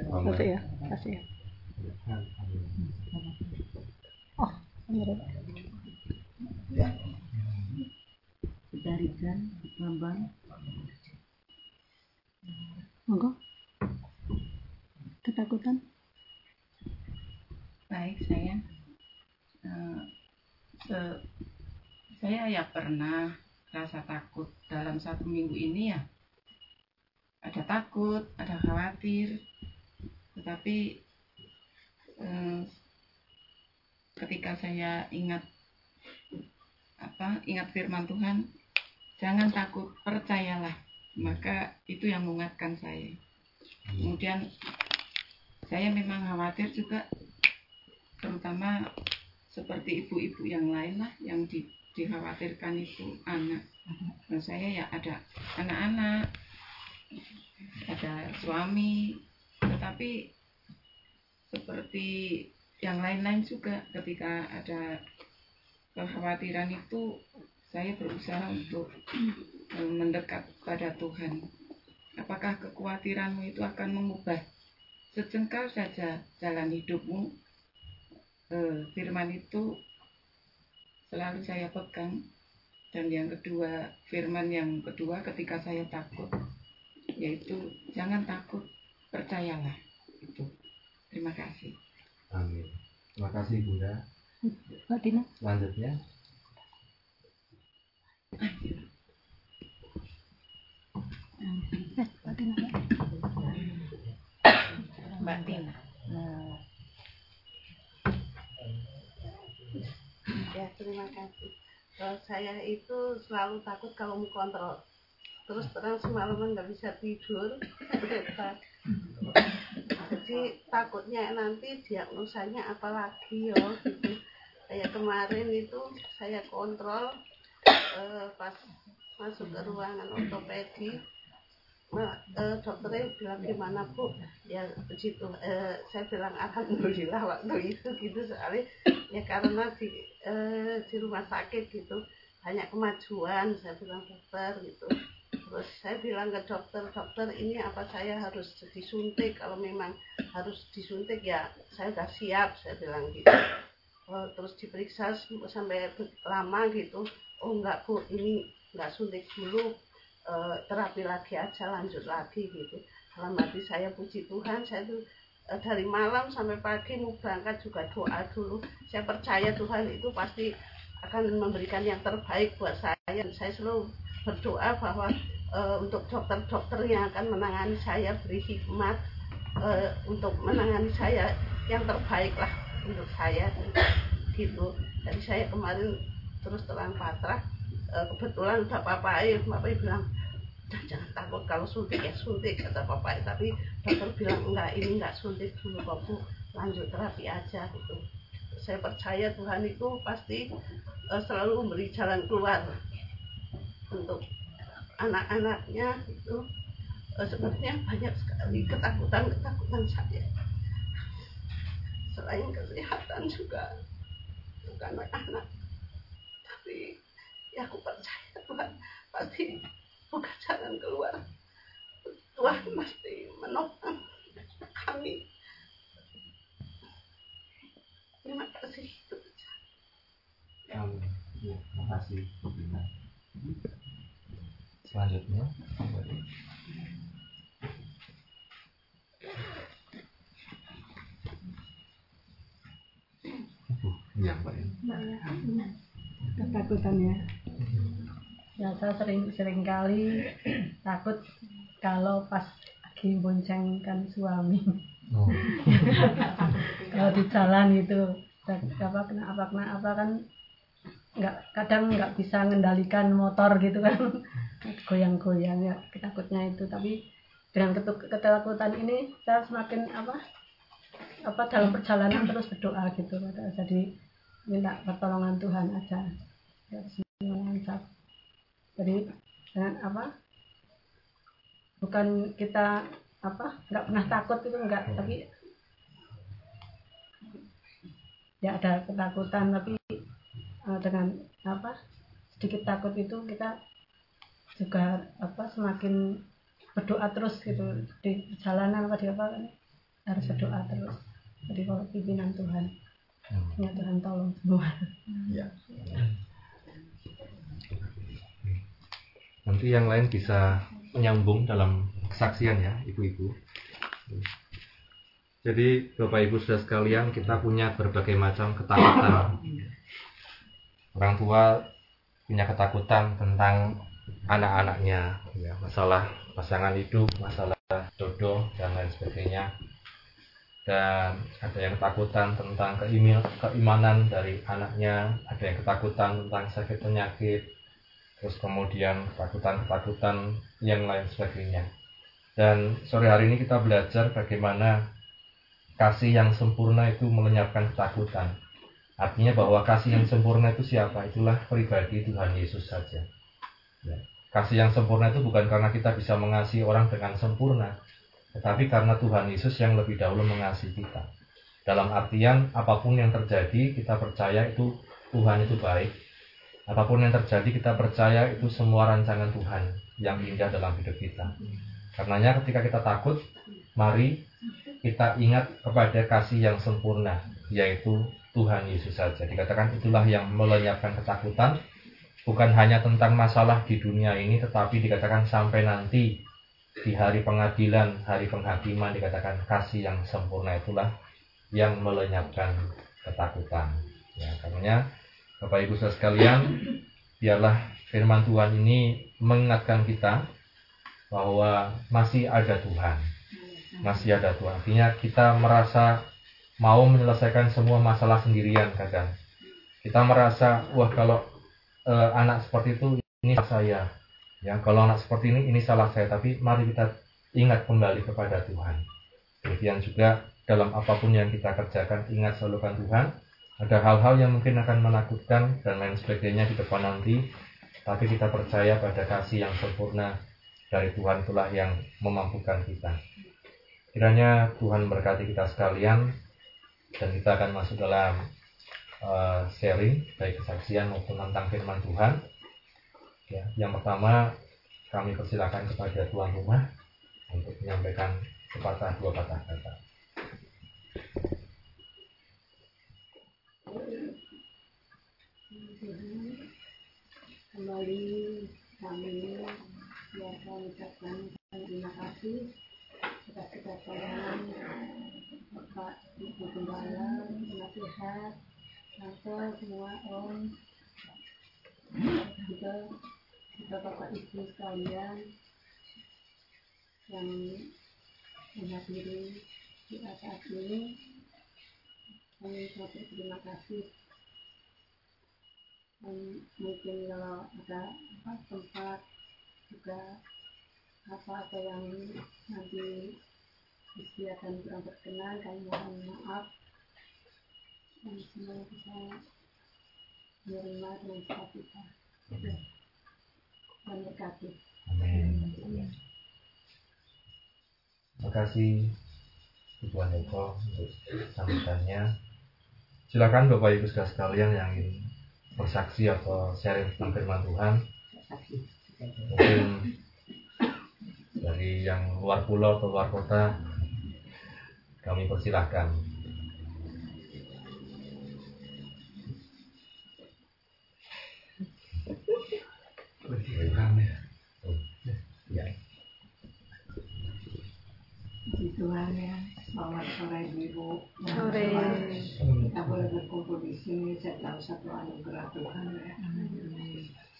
Kasih ya, kasih ya. Bu Tarikan, Bu Bambang, Monggo. Ketakutan? Baik saya, Eh, se- saya ya pernah rasa takut dalam satu minggu ini ya. Ada takut, ada khawatir, tetapi eh, ketika saya ingat apa ingat firman Tuhan, jangan takut, percayalah. Maka itu yang menguatkan saya. Kemudian saya memang khawatir juga terutama seperti ibu-ibu yang lain lah yang di, dikhawatirkan itu anak. Dan saya ya ada anak-anak, ada suami, tetapi seperti yang lain-lain juga ketika ada kekhawatiran itu saya berusaha untuk eh, mendekat pada Tuhan. Apakah kekhawatiranmu itu akan mengubah sejengkal saja jalan hidupmu? Eh, firman itu selalu saya pegang. Dan yang kedua, firman yang kedua ketika saya takut, yaitu jangan takut, percayalah. Itu. Terima kasih. Amin. Terima kasih Bunda. Mbak Dina? Selanjutnya, Mbak Dina. Mbak Tina. Ya, terima kasih. Kalau saya itu selalu takut kalau mau kontrol. Terus terang semalaman nggak bisa tidur. Jadi takutnya nanti diagnosanya apa lagi ya gitu. Kayak kemarin itu saya kontrol eh, pas masuk ke ruangan ortopedi Nah, eh, dokternya bilang gimana bu ya begitu eh, saya bilang alhamdulillah waktu itu gitu soalnya ya karena di eh, di rumah sakit gitu banyak kemajuan saya bilang dokter gitu terus saya bilang ke dokter dokter ini apa saya harus disuntik? Kalau memang harus disuntik ya saya udah siap saya bilang gitu. Oh, terus diperiksa sampai lama gitu. Oh enggak bu ini enggak suntik dulu eh, terapi lagi aja lanjut lagi gitu. Dalam hati saya puji Tuhan saya tuh eh, dari malam sampai pagi mau berangkat juga doa dulu. Saya percaya Tuhan itu pasti akan memberikan yang terbaik buat saya. Saya selalu berdoa bahwa eh, untuk dokter-dokter yang akan menangani saya beri hikmat eh, untuk menangani saya yang terbaik lah untuk saya gitu. Jadi saya kemarin terus terang pasrah eh, kebetulan udah papai papai bilang "Udah, jangan takut kalau suntik ya suntik kata papai tapi dokter bilang enggak ini enggak suntik dulu kok lanjut terapi aja gitu saya percaya Tuhan itu pasti eh, selalu memberi jalan keluar untuk anak-anaknya itu Eh, sebenarnya banyak sekali ketakutan-ketakutan saya selain kesehatan juga untuk anak-anak tapi ya aku percaya Tuhan pasti buka jalan keluar. Tuhan pasti menopang kami. Terima kasih. Itu. Ya, terima kasih. Selanjutnya, Iya, Mbak. ketakutan ya ya saya sering sering kali takut kalau pas lagi boncengkan suami Oh. kalau di jalan itu apa kena apa kena apa kan nggak kadang nggak bisa mengendalikan motor gitu kan goyang-goyang ya ketakutnya itu. Tapi dengan ketakutan ini saya semakin apa apa dalam perjalanan terus berdoa gitu. Jadi minta pertolongan Tuhan aja. Lancar jadi dengan apa bukan kita apa nggak pernah takut itu enggak tapi ya ada ketakutan. Tapi eh, dengan apa sedikit takut itu kita juga apa semakin berdoa terus gitu di perjalanan apa di apa kan harus berdoa terus jadi kalau pimpinan Tuhan ya Tuhan tolong semua Ya. Nanti yang lain bisa menyambung dalam kesaksian ya, ibu-ibu. Jadi Bapak Ibu sudah sekalian kita punya berbagai macam ketakutan. Orang tua punya ketakutan tentang anak-anaknya, ya, masalah pasangan hidup, masalah jodoh dan lain sebagainya. Dan ada yang ketakutan tentang keimil- keimanan dari anaknya, ada yang ketakutan tentang sakit penyakit, terus kemudian ketakutan-ketakutan yang lain sebagainya. Dan sore hari ini kita belajar bagaimana kasih yang sempurna itu melenyapkan ketakutan. Artinya bahwa kasih yang sempurna itu siapa? Itulah pribadi Tuhan Yesus saja. Ya. Kasih yang sempurna itu bukan karena kita bisa mengasihi orang dengan sempurna, tetapi karena Tuhan Yesus yang lebih dahulu mengasihi kita. Dalam artian apa pun yang terjadi, kita percaya itu Tuhan itu baik. Apa pun yang terjadi, kita percaya itu semua rancangan Tuhan yang indah dalam hidup kita. Karenanya ketika kita takut, mari kita ingat kepada kasih yang sempurna, yaitu Tuhan Yesus saja. Dikatakan itulah yang melenyapkan ketakutan, bukan hanya tentang masalah di dunia ini, tetapi dikatakan sampai nanti di hari pengadilan, hari penghakiman, dikatakan kasih yang sempurna itulah yang melenyapkan ketakutan. Ya, karenanya Bapak Ibu saudara sekalian, biarlah firman Tuhan ini mengingatkan kita bahwa masih ada Tuhan. Masih ada Tuhan. Artinya kita merasa mau menyelesaikan semua masalah sendirian kadang. Kita merasa, wah kalau eh, anak seperti itu ini saya. Ya, kalau anak seperti ini ini salah saya, tapi mari kita ingat kembali kepada Tuhan. Demikian juga dalam apa pun yang kita kerjakan, ingat selalukan Tuhan. Ada hal-hal yang mungkin akan menakutkan dan lain sebagainya di depan nanti, tapi kita percaya pada kasih yang sempurna dari Tuhan itulah yang memampukan kita. Kiranya Tuhan berkati kita sekalian dan kita akan masuk dalam uh, sharing baik kesaksian maupun tentang firman Tuhan. Ya, yang pertama kami persilakan kepada tuan rumah untuk menyampaikan sepatah dua patah kata. kembali kami biasa ucapkan terima kasih atas kedatangan Bapak Ibu Gembala, nasihat, tante semua om. Kita bapak ibu sekalian yang menghadiri di saat ini. Kami ucap terima kasih. Dan mungkin kalau ada apa, tempat juga apa-apa yang nanti disediakan kurang berkenan kami mohon maaf dan semoga menerima dengan sukacita dan berkati. Amin. Terima kasih Tuhan Eko untuk sambutannya. Silakan Bapak Ibu sekalian yang ingin bersaksi atau sharing tentang firman Tuhan. Mungkin dari yang luar pulau atau luar kota kami persilahkan. Ya. Puji Tuhan ya, selamat sore Ibu. Sore. Kita boleh berkumpul di sini, saya tahu satu anugerah Tuhan ya.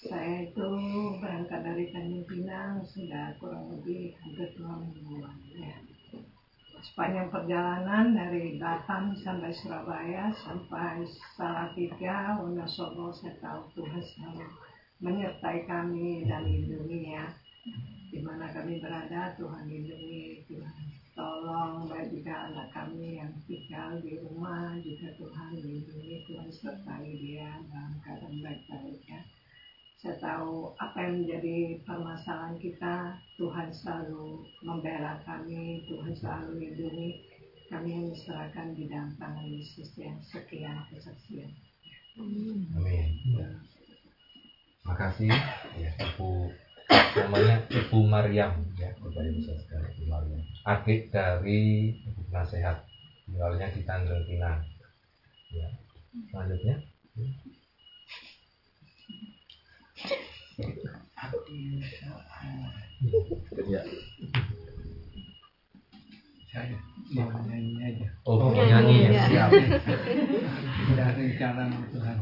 Saya itu berangkat dari Tanjung Pinang sudah kurang lebih hampir dua mingguan ya. Sepanjang perjalanan dari Batam sampai Surabaya sampai Salatiga, Wonosobo, saya tahu Tuhan selalu menyertai kami dan lindungi ya di mana kami berada Tuhan lindungi Tuhan tolong baik juga anak kami yang tinggal di rumah juga Tuhan lindungi Tuhan sertai dia dalam keadaan baik-baik ya. Saya tahu apa yang menjadi permasalahan kita Tuhan selalu membela kami Tuhan selalu lindungi. Kami yang diserahkan di dalam tangan Yesus yang sekian kesaksian. Amin. Terima kasih. Ya Ibu namanya Ibu Maryam ya Bapak Ibu saudara Ibu Maryam. Adik dari Ibu Penasehat tinggalnya di Tanjung Pinang. Ya selanjutnya. Ya saya mau nyanyi aja oh mau nyanyi ya. Udah rencana sama Tuhan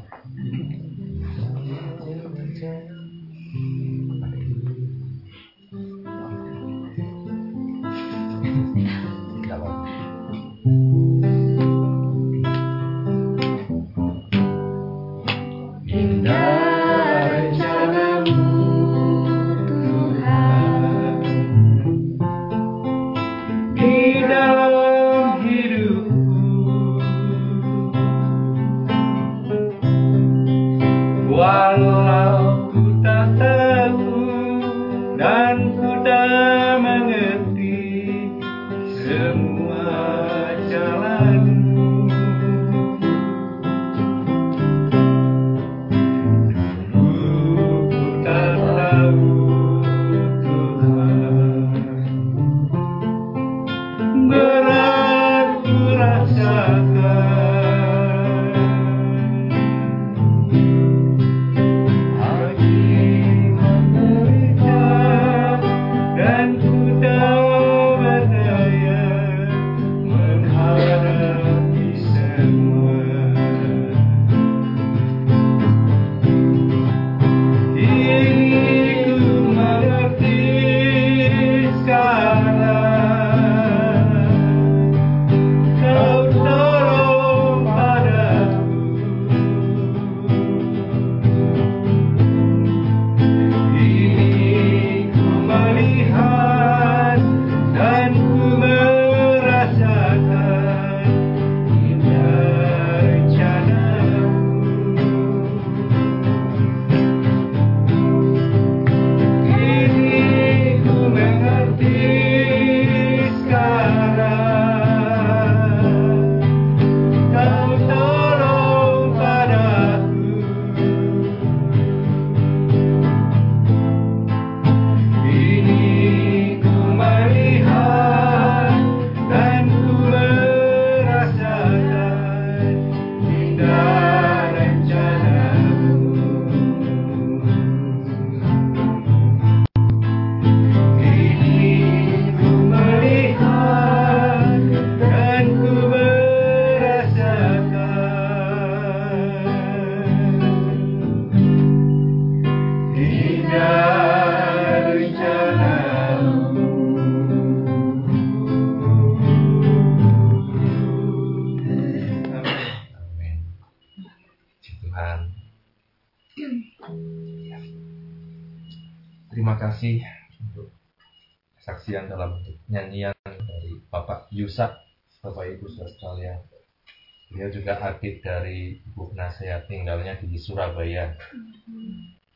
Surabaya.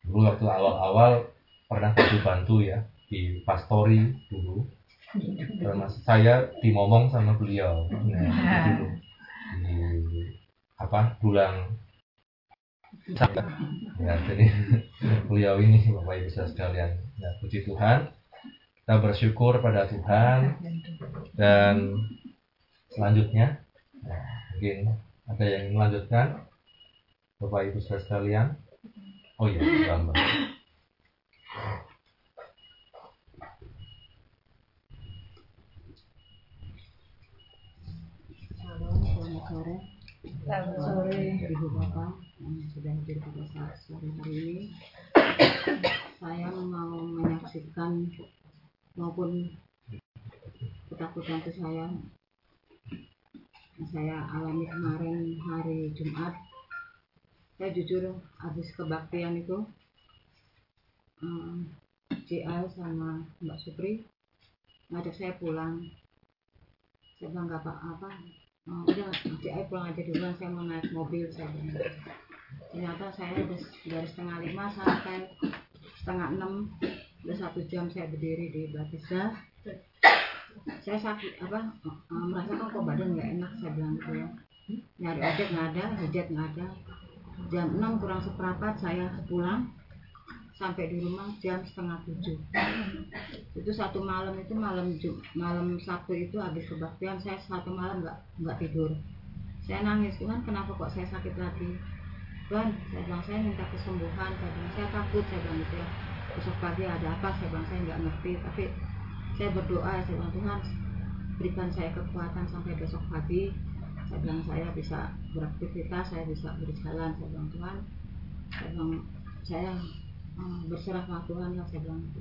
Dulu waktu awal-awal pernah bantu-bantu ya di pastori dulu. Karena saya dimomong sama beliau. Nah, dulu di apa bulan ya jadi beliau ini bapak ibu sekalian ya puji Tuhan kita bersyukur pada Tuhan dan selanjutnya ya, mungkin ada yang melanjutkan bapak ibu saudara sekalian oh iya selamat sore. Selamat sore. Ibu Bapak yang sudah hadir pada saat sore hari ini. Saya mau menyaksikan maupun ketakutan itu saya saya alami kemarin hari Jumat. Saya jujur habis kebaktian itu JA sama Mbak Supri ngajak saya pulang. Saya bilang nggak apa-apa oh, udah aja pulang aja dulu saya mau naik mobil saya ternyata saya dari setengah lima sampai setengah enam udah satu jam saya berdiri di Batista. Saya sakit apa merasakan kok badan nggak enak saya bilang gitu. Ya nyari ojek nggak ada hajat nggak ada jam 6 kurang seperempat saya pulang sampai di rumah jam setengah tujuh. Itu satu malam itu malam Jum- malam Sabtu itu habis kebaktian saya satu malam nggak nggak tidur. Saya nangis Tuhan kenapa kok saya sakit lagi? Tuhan saya bilang saya minta kesembuhan saya bilang. Saya takut saya bilang gitu ya. Besok pagi ada apa? saya bilang saya nggak ngerti. Tapi saya berdoa saya bilang Tuhan berikan saya kekuatan sampai besok pagi saya bilang saya bisa beraktivitas saya bisa berjalan saya bilang Tuhan saya bilang saya eh, berserah sama Tuhan lah saya bilang gitu.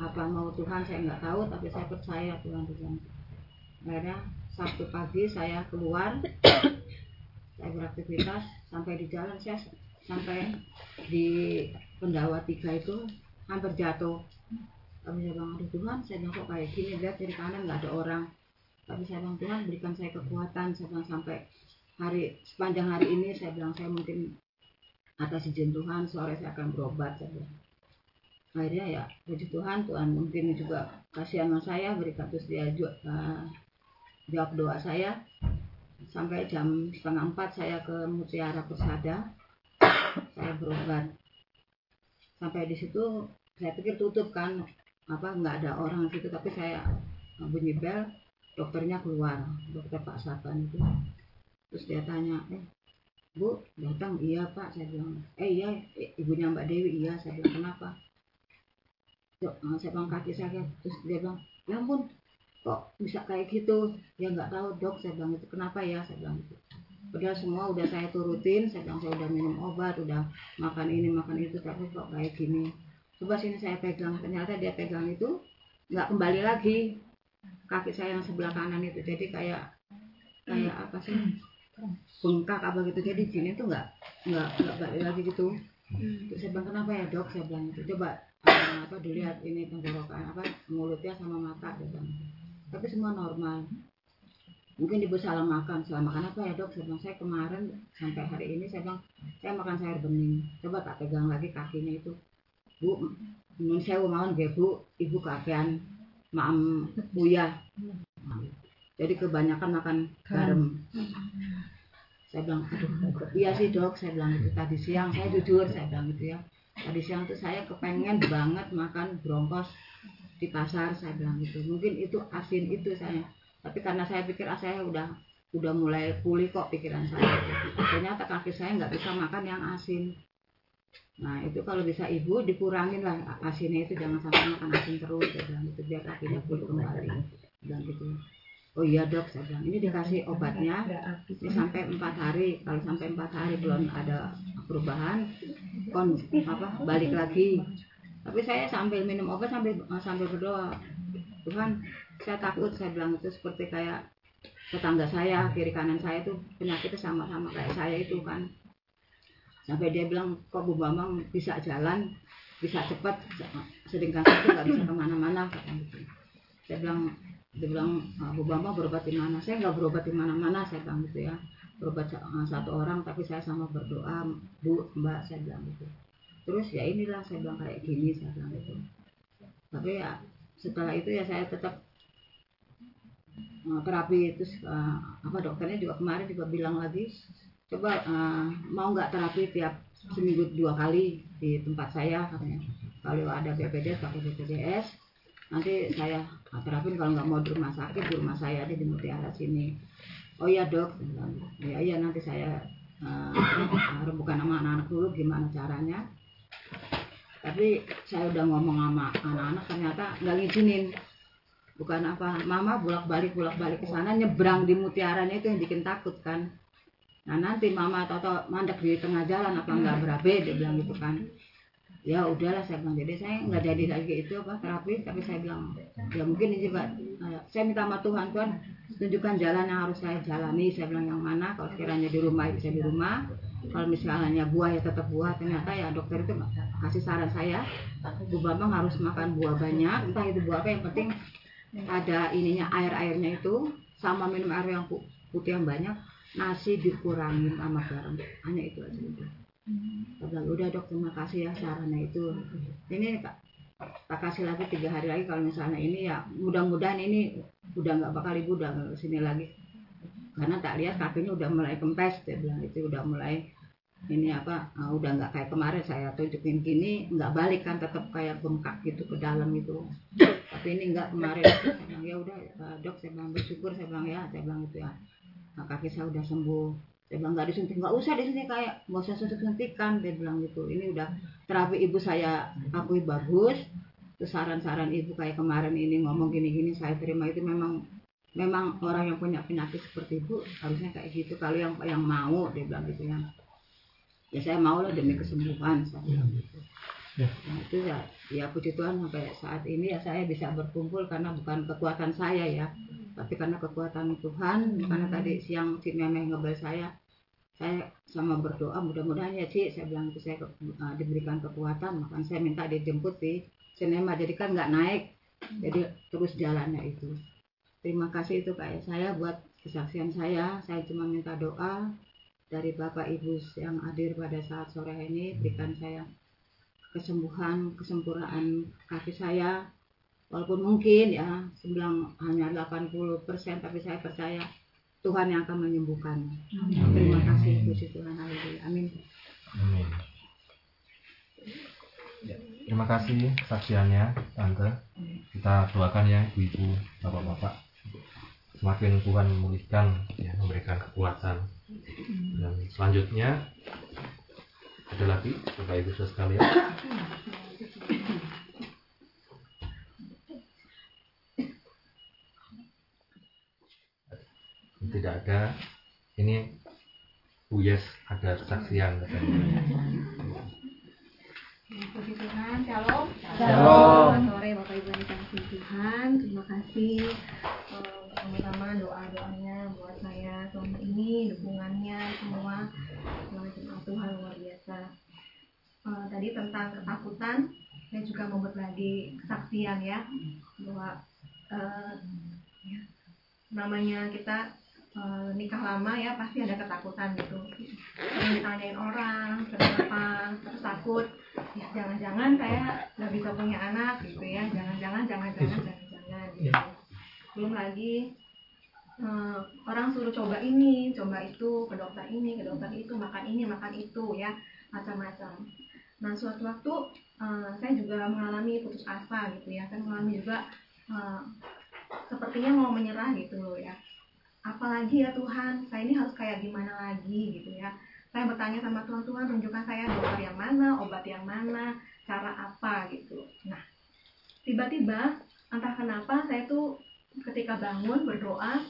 Apa mau Tuhan saya nggak tahu tapi saya percaya Tuhan Tuhan akhirnya Sabtu pagi saya keluar saya beraktivitas sampai di jalan saya sampai di pendawa tiga itu hampir jatuh. Tapi saya bilang aduh Tuhan saya bilang kok kayak gini? Lihat dari kanan nggak ada orang tapi saya bilang Tuhan berikan saya kekuatan. Saya bilang sampai hari sepanjang hari ini saya bilang saya mungkin atas izin Tuhan sore saya akan berobat saya bilang. Akhirnya ya puji Tuhan Tuhan mungkin juga kasihan sama saya berikan terus dia eh, jawab doa saya. Sampai jam setengah empat saya ke Mutiara Persada saya berobat. Sampai di situ saya pikir tutup kan apa nggak ada orang situ tapi saya bunyi bel dokternya keluar dokter Pak Saban itu. Terus dia tanya eh Bu datang? Iya Pak saya bilang. Eh iya ibunya Mbak Dewi. Iya saya bilang. Kenapa? Eh, saya bilang kaki sakit. Terus dia bilang ya ampun kok bisa kayak gitu? Ya nggak tahu dok. Saya bilang itu kenapa ya? Saya bilang gitu. Padahal semua udah saya turutin. Saya bilang saya udah minum obat udah makan ini makan itu tapi kok kayak gini? Coba sini saya pegang. Ternyata dia pegang itu nggak kembali lagi kaki saya yang sebelah kanan itu. Jadi kayak kayak apa sih? Bengkak apa gitu. Jadi sini tuh nggak nggak nggak balik lagi gitu. Terus saya bilang kenapa ya dok? Saya bilang itu coba eh, apa dilihat ini tenggorokan apa mulutnya sama mata saya bilang tapi semua normal. Mungkin ibu salah makan. Salah makan apa ya dok? Saya bilang saya kemarin sampai hari ini saya bilang saya makan sayur bening. Coba tak pegang lagi kakinya itu. Bu nun mawon nggih bu. Ibu kakean maam buya jadi kebanyakan makan garam. Saya bilang aduh iya sih dok? Saya bilang itu tadi siang. Saya jujur saya bilang gitu ya. Tadi siang tuh saya kepengen banget makan bronkos di pasar saya bilang gitu. Mungkin itu asin itu saya. Tapi karena saya pikir ah saya udah udah mulai pulih kok pikiran saya. Ternyata kaki saya nggak bisa makan yang asin nah itu kalau bisa ibu dikurangin lah asinnya itu jangan sampai makan asin terus saya bilang gitu biar kakinya pulih kembali. bilang gitu. Oh iya dok saya bilang ini dikasih obatnya ini sampai empat hari. Kalau sampai empat hari belum ada perubahan kon apa balik lagi. Tapi saya sambil minum obat sambil sambil berdoa. Tuhan saya takut saya bilang itu seperti kayak tetangga saya kiri kanan saya tuh penyakitnya sama-sama kayak saya itu kan sampai dia bilang kok Bu Bambang bisa jalan bisa cepat? Sedangkan saya tuh nggak bisa ke mana-mana katanya gitu. Saya bilang dia bilang "Ah, Bu Bambang berobat di mana? Saya nggak berobat di mana-mana saya bilang gitu ya. Berobat ah, satu orang tapi saya sama berdoa Bu Mbak saya bilang gitu. Terus ya inilah saya bilang kayak gini saya bilang gitu. Tapi ya setelah itu ya saya tetap uh, terapi. Terus apa dokternya juga kemarin juga bilang lagi coba uh, mau nggak terapi tiap seminggu dua kali di tempat saya katanya. Kalau ada BPJS pakai BPJS nanti saya terapin kalau nggak mau di rumah sakit di rumah saya di Mutiara sini. Oh iya dok ya iya nanti saya uh, rembukan sama anak-anak dulu gimana caranya. Tapi saya udah ngomong sama anak-anak ternyata nggak ngizinin. Bukan apa mama bolak balik bolak balik ke sana nyebrang di mutiaranya itu yang bikin takut kan nah nanti mama atau mandek di tengah jalan apa nggak berabe dia bilang gitu kan. Ya udahlah saya bilang jadi saya nggak jadi lagi itu apa terapi tapi saya bilang ya mungkin ini juga eh, saya minta sama Tuhan Tuhan tunjukkan jalan yang harus saya jalani. Saya bilang yang mana? Kalau sekiranya di rumah bisa di rumah. Kalau misalnya buah ya tetap buah. Ternyata ya dokter itu kasih saran saya Bu Bambang harus makan buah banyak entah itu buah apa yang penting ada ininya air airnya itu sama minum air yang pu- putih yang banyak nasi dikurangin sama garam. Hanya itu aja udah. Bilang udah dok terima kasih ya sarannya itu. Ini tak tak kasih lagi tiga hari lagi kalau misalnya ini ya mudah-mudahan ini udah nggak bakal ibu udah ke sini lagi. Karena tak lihat kakinya udah mulai kempes dia bilang itu udah mulai ini apa ah, udah nggak kayak kemarin saya tunjukin gini nggak balik kan tetap kayak bengkak gitu ke dalam itu tapi ini nggak kemarin. Saya bilang ya udah eh, dok saya bilang bersyukur saya bilang ya saya bilang itu ya Nah, kaki saya udah sembuh. Saya bilang nggak disuntik. Nggak usah disuntik kayak nggak usah suntik suntikan dia bilang gitu. Ini udah terapi ibu saya akui bagus. Terus saran-saran ibu kayak kemarin ini ngomong gini-gini saya terima. Itu memang memang orang yang punya penyakit seperti ibu harusnya kayak gitu. Kalau yang yang mau dia bilang gitu ya ya saya mau lah demi kesembuhan saya bilang gitu. Ya. nah itu ya ya puji Tuhan sampai saat ini ya saya bisa berkumpul karena bukan kekuatan saya ya tapi karena kekuatan Tuhan karena tadi siang si Memeh ngebel saya saya sama berdoa mudah-mudahan ya Ci saya bilang itu saya ke- uh, diberikan kekuatan makanya saya minta dijemput di sinema jadi kan nggak naik jadi terus jalannya itu. Terima kasih itu kayak saya buat kesaksian saya. Saya cuma minta doa dari Bapak Ibu yang hadir pada saat sore ini berikan saya kesembuhan kesempurnaan kaki saya walaupun mungkin ya sembilan hanya 80% tapi saya percaya Tuhan yang akan menyembuhkan terima kasih puji Tuhan haleluya amin Amin. Ya, terima kasih kesaksiannya, Tante. Kita doakan ya, Ibu-ibu, Bapak-bapak. Semakin Tuhan memulihkan, ya, memberikan kekuatan. Dan selanjutnya, ada lagi, Bapak Ibu sekalian. Tidak ada. Ini Bu Yes ada kesaksian katanya. Puji Tuhan, shalom. Shalom. Selamat sore Bapak Ibu yang dikasihi Tuhan. Terima kasih eh, pertama-tama doa-doanya buat saya selama ini, dukungannya semua. Selamat jemaat Tuhan luar biasa. Eh, tadi tentang ketakutan, saya juga membuat lagi kesaksian ya bahwa eh, ya, namanya kita eh, nikah lama ya pasti ada ketakutan gitu. Ditanyain orang, kenapa, terus takut. Ya jangan-jangan saya nggak bisa punya anak gitu ya. Jangan-jangan jangan-jangan jangan-jangan gitu. Belum lagi eh, orang suruh coba ini coba itu ke dokter ini ke dokter itu makan ini makan itu ya macam-macam. Nah suatu waktu eh, saya juga mengalami putus asa gitu ya. Saya mengalami juga eh, sepertinya mau menyerah gitu loh ya apalagi ya Tuhan saya ini harus kayak gimana lagi gitu ya. Saya bertanya sama Tuhan Tuhan tunjukkan saya dokter yang mana obat yang mana cara apa gitu. Nah tiba-tiba entah kenapa saya tuh ketika bangun berdoa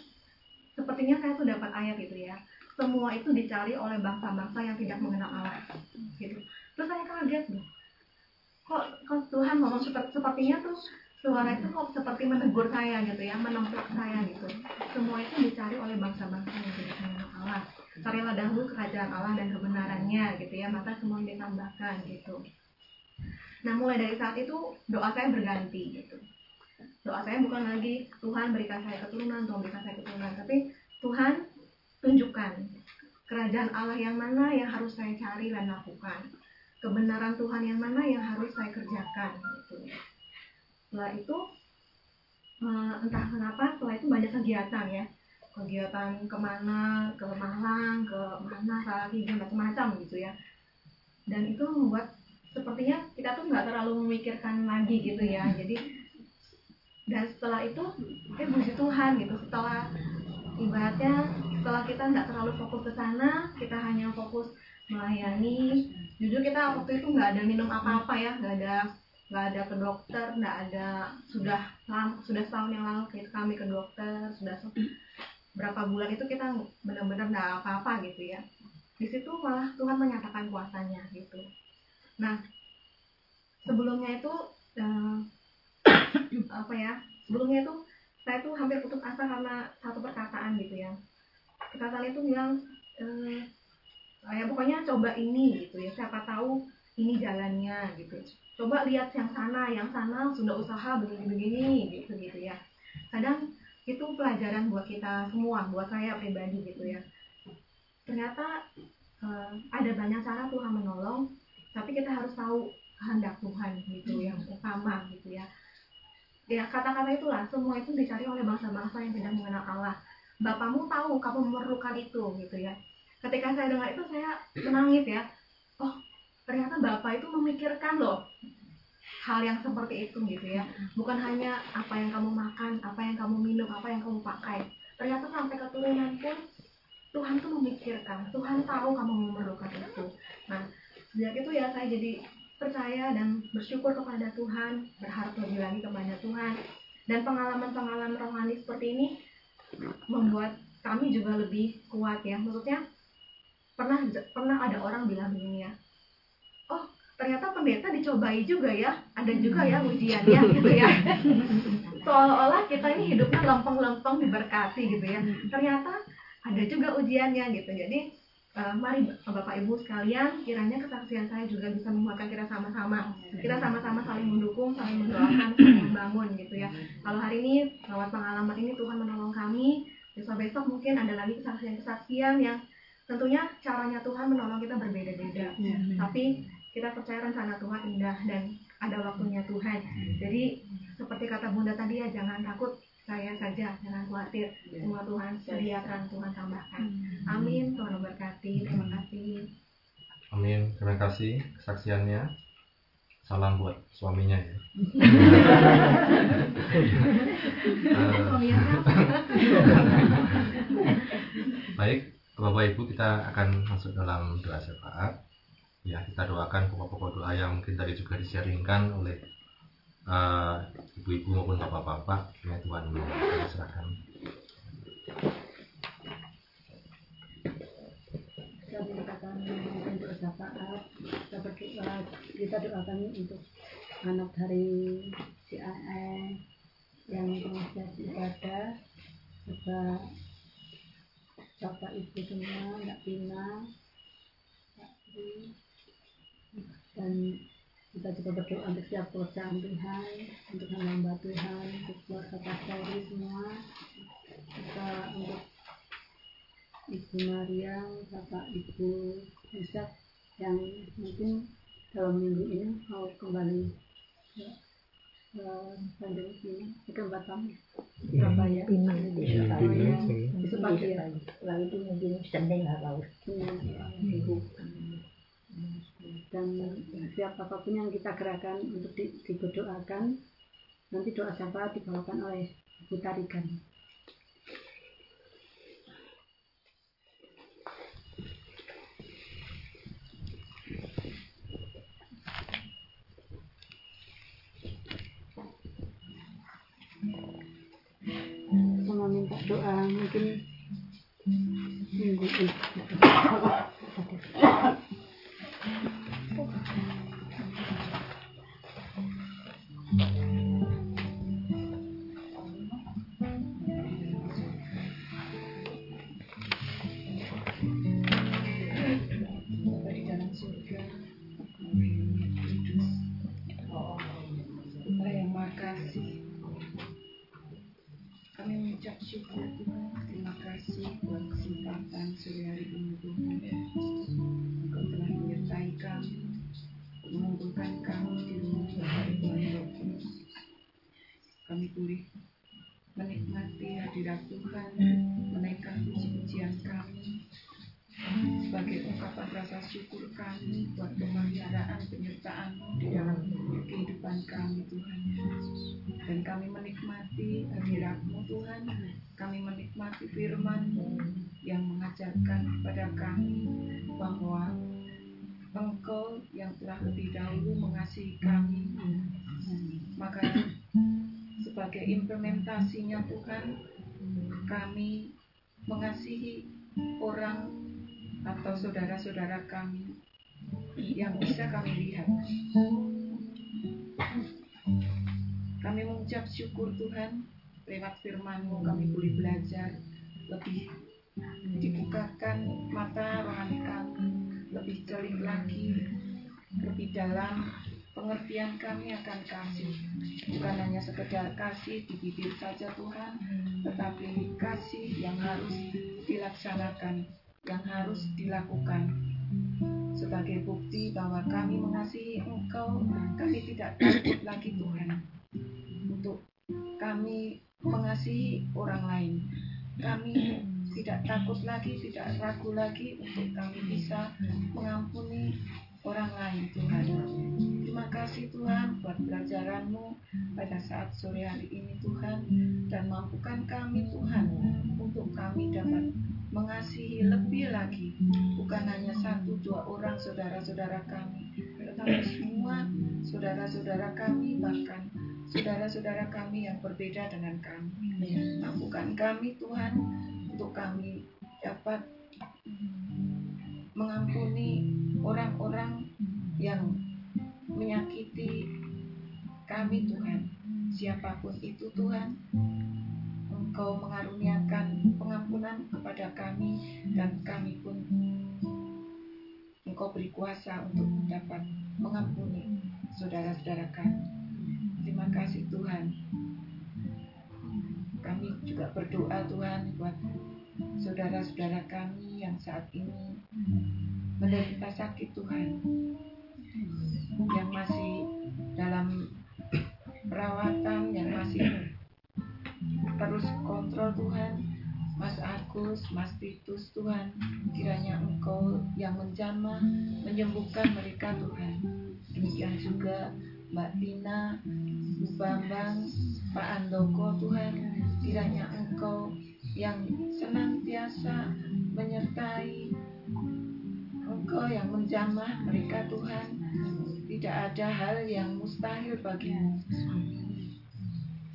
sepertinya saya tuh dapat ayat gitu ya. Semua itu dicari oleh bangsa-bangsa yang tidak mengenal Allah gitu. Terus saya kaget kok, kok Tuhan ngomong seperti sepertinya tuh suara itu kok seperti menegur saya gitu ya menemplak saya gitu. Semua itu dicari oleh bangsa-bangsa yang tidak mengenal Allah. Carilah dahulu kerajaan Allah dan kebenarannya gitu ya maka semua ditambahkan gitu. Nah mulai dari saat itu doa saya berganti gitu. Doa saya bukan lagi Tuhan berikan saya keturunan Tuhan berikan saya keturunan tapi Tuhan tunjukkan kerajaan Allah yang mana yang harus saya cari dan lakukan. Kebenaran Tuhan yang mana yang harus saya kerjakan gitu setelah itu eh, entah kenapa setelah itu banyak kegiatan ya. Kegiatan ke mana ke Malang ke mana lagi macam-macam gitu ya. Dan itu membuat sepertinya kita tuh nggak terlalu memikirkan lagi gitu ya. Jadi dan setelah itu eh puji Tuhan gitu. Setelah ibaratnya setelah kita nggak terlalu fokus ke sana kita hanya fokus melayani. Jujur kita waktu itu nggak ada minum apa-apa ya nggak ada nggak ada ke dokter nggak ada sudah lam, sudah setahun yang lalu kita kami ke dokter sudah berapa bulan itu kita benar-benar nggak apa-apa gitu ya. Di situ malah Tuhan menyatakan kuasanya gitu. Nah sebelumnya itu eh, apa ya sebelumnya itu saya tuh hampir putus asa karena satu perkataan gitu ya. Perkataan itu bilang eh, ya pokoknya coba ini gitu ya siapa tahu ini jalannya gitu. Coba lihat yang sana yang sana sudah usaha begini-begini gitu gitu ya. Kadang itu pelajaran buat kita semua buat saya pribadi gitu ya. Ternyata eh, ada banyak cara Tuhan menolong tapi kita harus tahu kehendak Tuhan gitu yang utama gitu ya. Ya kata-kata itulah semua itu dicari oleh bangsa-bangsa yang tidak mengenal Allah. Bapamu tahu kamu memerlukan itu gitu ya. Ketika saya dengar itu saya menangis ya. Oh ternyata Bapak itu memikirkan loh hal yang seperti itu gitu ya. Bukan hanya apa yang kamu makan apa yang kamu minum apa yang kamu pakai. Ternyata sampai keturunan pun Tuhan tuh memikirkan. Tuhan tahu kamu memerlukan itu. Nah sejak itu ya saya jadi percaya dan bersyukur kepada Tuhan berharap lebih lagi kepada Tuhan. Dan pengalaman-pengalaman rohani seperti ini membuat kami juga lebih kuat ya. Maksudnya pernah pernah ada orang bilang begini ya ternyata pendeta dicobai juga ya. Ada juga ya ujiannya gitu ya. Seolah-olah kita ini hidupnya lempeng-lempeng diberkati gitu ya. Ternyata ada juga ujiannya gitu. Jadi eh, mari bapak ibu sekalian kiranya kesaksian saya juga bisa menguatkan kita sama-sama. Kita sama-sama saling mendukung saling mendoakan saling membangun gitu ya. Kalau hari ini lewat pengalaman ini Tuhan menolong kami besok-besok mungkin ada lagi kesaksian-kesaksian yang tentunya caranya Tuhan menolong kita berbeda-beda. Tapi kita percaya rencana Tuhan indah dan ada waktunya Tuhan. Jadi seperti kata bunda tadi ya jangan takut saya saja jangan khawatir. Semua Tuhan sediakan Tuhan tambahkan. Amin. Tuhan memberkati. Terima kasih. Amin. Terima kasih kesaksiannya. Salam buat suaminya ya. Baik, Bapak Ibu kita akan masuk dalam doa syafaat. Ya, kita doakan pokok-pokok doa yang mungkin tadi juga disiaringkan oleh eh, ibu-ibu maupun bapak-bapak. Ya Tuhan, serahkan. kami katakan untuk syafaat kita berdoa kita doakan untuk anak dari si AE yang penasihat ibadah serta bapak ibu semua Mbak Tina Pak Tri dan kita juga berdoa untuk setiap pekerjaan Tuhan untuk hamba Tuhan untuk keluarga pastori semua. Kita untuk Ibu Maria, Bapak Ibu Ishak yang mungkin dalam minggu ini mau kembali ke ke Tanjung sini ke tempat kami Surabaya. Pinang. Iya, Pinang. besok pagi ya Lalu itu mungkin Senin atau Iya, Ibu. Dan setiap apa pun yang kita gerakan untuk di, diberdoakan nanti doa syafaat dibawakan oleh Ibu Tarikan sama minta doa mungkin minggu ini Syukur Tuhan, terima kasih buat kesempatan sore hari ini Tuhan. Engkau telah menyertai kami, mengumpulkan kami di rumah Bapa Tuhan Kami boleh menikmati hadirat Tuhan, menaikkan puji-pujian kami, sebagai ungkapan rasa syukur kami buat pemeliharaan penyertaan di dalam kehidupan kami Tuhan dan kami menikmati hadiratmu Tuhan kami menikmati firman-Mu yang mengajarkan kepada kami bahwa Engkau yang telah lebih dahulu mengasihi kami maka sebagai implementasinya Tuhan kami mengasihi orang atau saudara-saudara kami yang bisa kami lihat. Kami mengucap syukur Tuhan lewat firman-Mu kami boleh belajar lebih dibukakan mata rohani kami lebih telik lagi lebih dalam pengertian kami akan kasih. Bukan hanya sekedar kasih di bibir saja Tuhan tetapi kasih yang harus dilaksanakan yang harus dilakukan. Sebagai bukti bahwa kami mengasihi Engkau kami tidak takut lagi Tuhan. Untuk kami mengasihi orang lain. Kami tidak takut lagi, tidak ragu lagi untuk kami bisa mengampuni orang lain Tuhan. Terima kasih Tuhan buat pelajaranmu pada saat sore hari ini Tuhan. Dan mampukan kami Tuhan untuk kami dapat mengasihi lebih lagi. Bukan hanya satu dua orang saudara-saudara kami tetapi semua saudara-saudara kami bahkan saudara-saudara kami yang berbeda dengan kami mampukan kami Tuhan untuk kami dapat mengampuni orang-orang yang menyakiti kami Tuhan. Siapa pun itu Tuhan Engkau mengaruniakan pengampunan kepada kami dan kami pun Engkau beri kuasa untuk dapat mengampuni saudara-saudara kami terima kasih Tuhan. Kami juga berdoa Tuhan buat saudara-saudara kami yang saat ini menderita sakit Tuhan yang masih dalam perawatan yang masih terus kontrol Tuhan. Mas Agus, Mas Titus Tuhan kiranya Engkau yang menjamah menyembuhkan mereka Tuhan. Demikian juga Mbak Tina, Bu Bambang, Pak Andoko Tuhan kiranya Engkau yang senantiasa menyertai. Engkau yang menjamah mereka Tuhan. Tidak ada hal yang mustahil bagimu.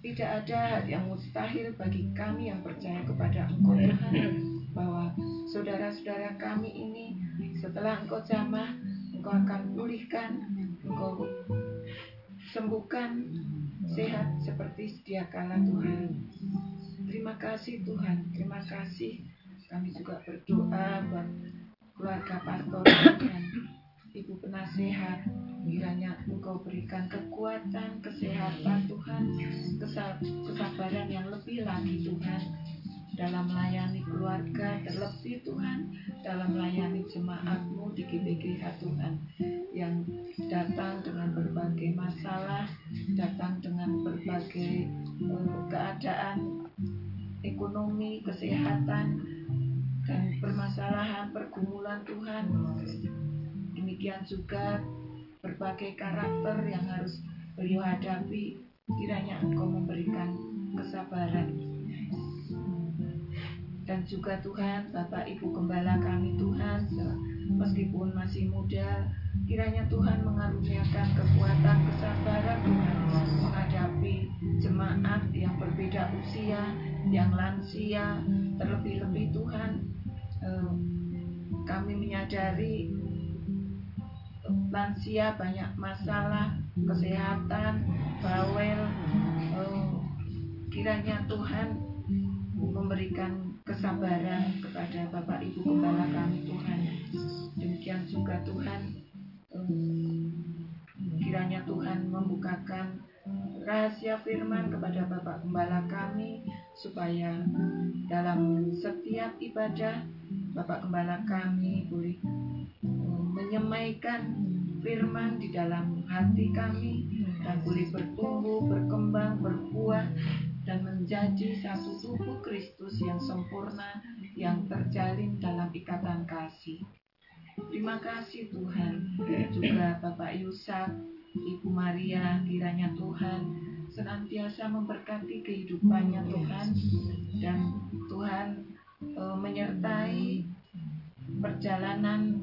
Tidak ada hal yang mustahil bagi kami yang percaya kepada Engkau Tuhan. Bahwa saudara-saudara kami ini setelah Engkau jamah Engkau akan pulihkan Engkau sembuhkan. Sehat seperti sedia kala Tuhan. Terima kasih Tuhan. Terima kasih. Kami juga berdoa buat keluarga pastor dan ibu penasehat kiranya engkau berikan kekuatan kesehatan Tuhan. Kesabaran yang lebih lagi Tuhan dalam melayani keluarga terlebih Tuhan dalam melayani jemaatmu di GBGH Tuhan yang datang dengan berbagai masalah datang dengan berbagai uh, keadaan ekonomi kesehatan dan permasalahan pergumulan Tuhan. Demikian juga berbagai karakter yang harus beliau hadapi. Kiranya engkau memberikan kesabaran dan juga Tuhan Bapak Ibu Gembala kami Tuhan meskipun masih muda kiranya Tuhan mengaruniakan kekuatan kesabaran Tuhan menghadapi jemaat yang berbeda usia yang lansia. Terlebih-lebih Tuhan eh, kami menyadari lansia banyak masalah kesehatan bawel eh, kiranya Tuhan memberikan kesabaran kepada Bapak Ibu Gembala kami Tuhan. Demikian juga Tuhan kiranya Tuhan membukakan rahasia firman kepada Bapak Gembala kami supaya dalam setiap ibadah Bapak Gembala kami boleh menyemaikan firman di dalam hati kami dan boleh bertumbuh, berkembang, berbuah dan menjadi satu tubuh Kristus yang sempurna yang terjalin dalam ikatan kasih. Terima kasih Tuhan. Juga Bapak Yusak, Ibu Maria, kiranya Tuhan senantiasa memberkati kehidupannya Tuhan dan Tuhan e, menyertai perjalanan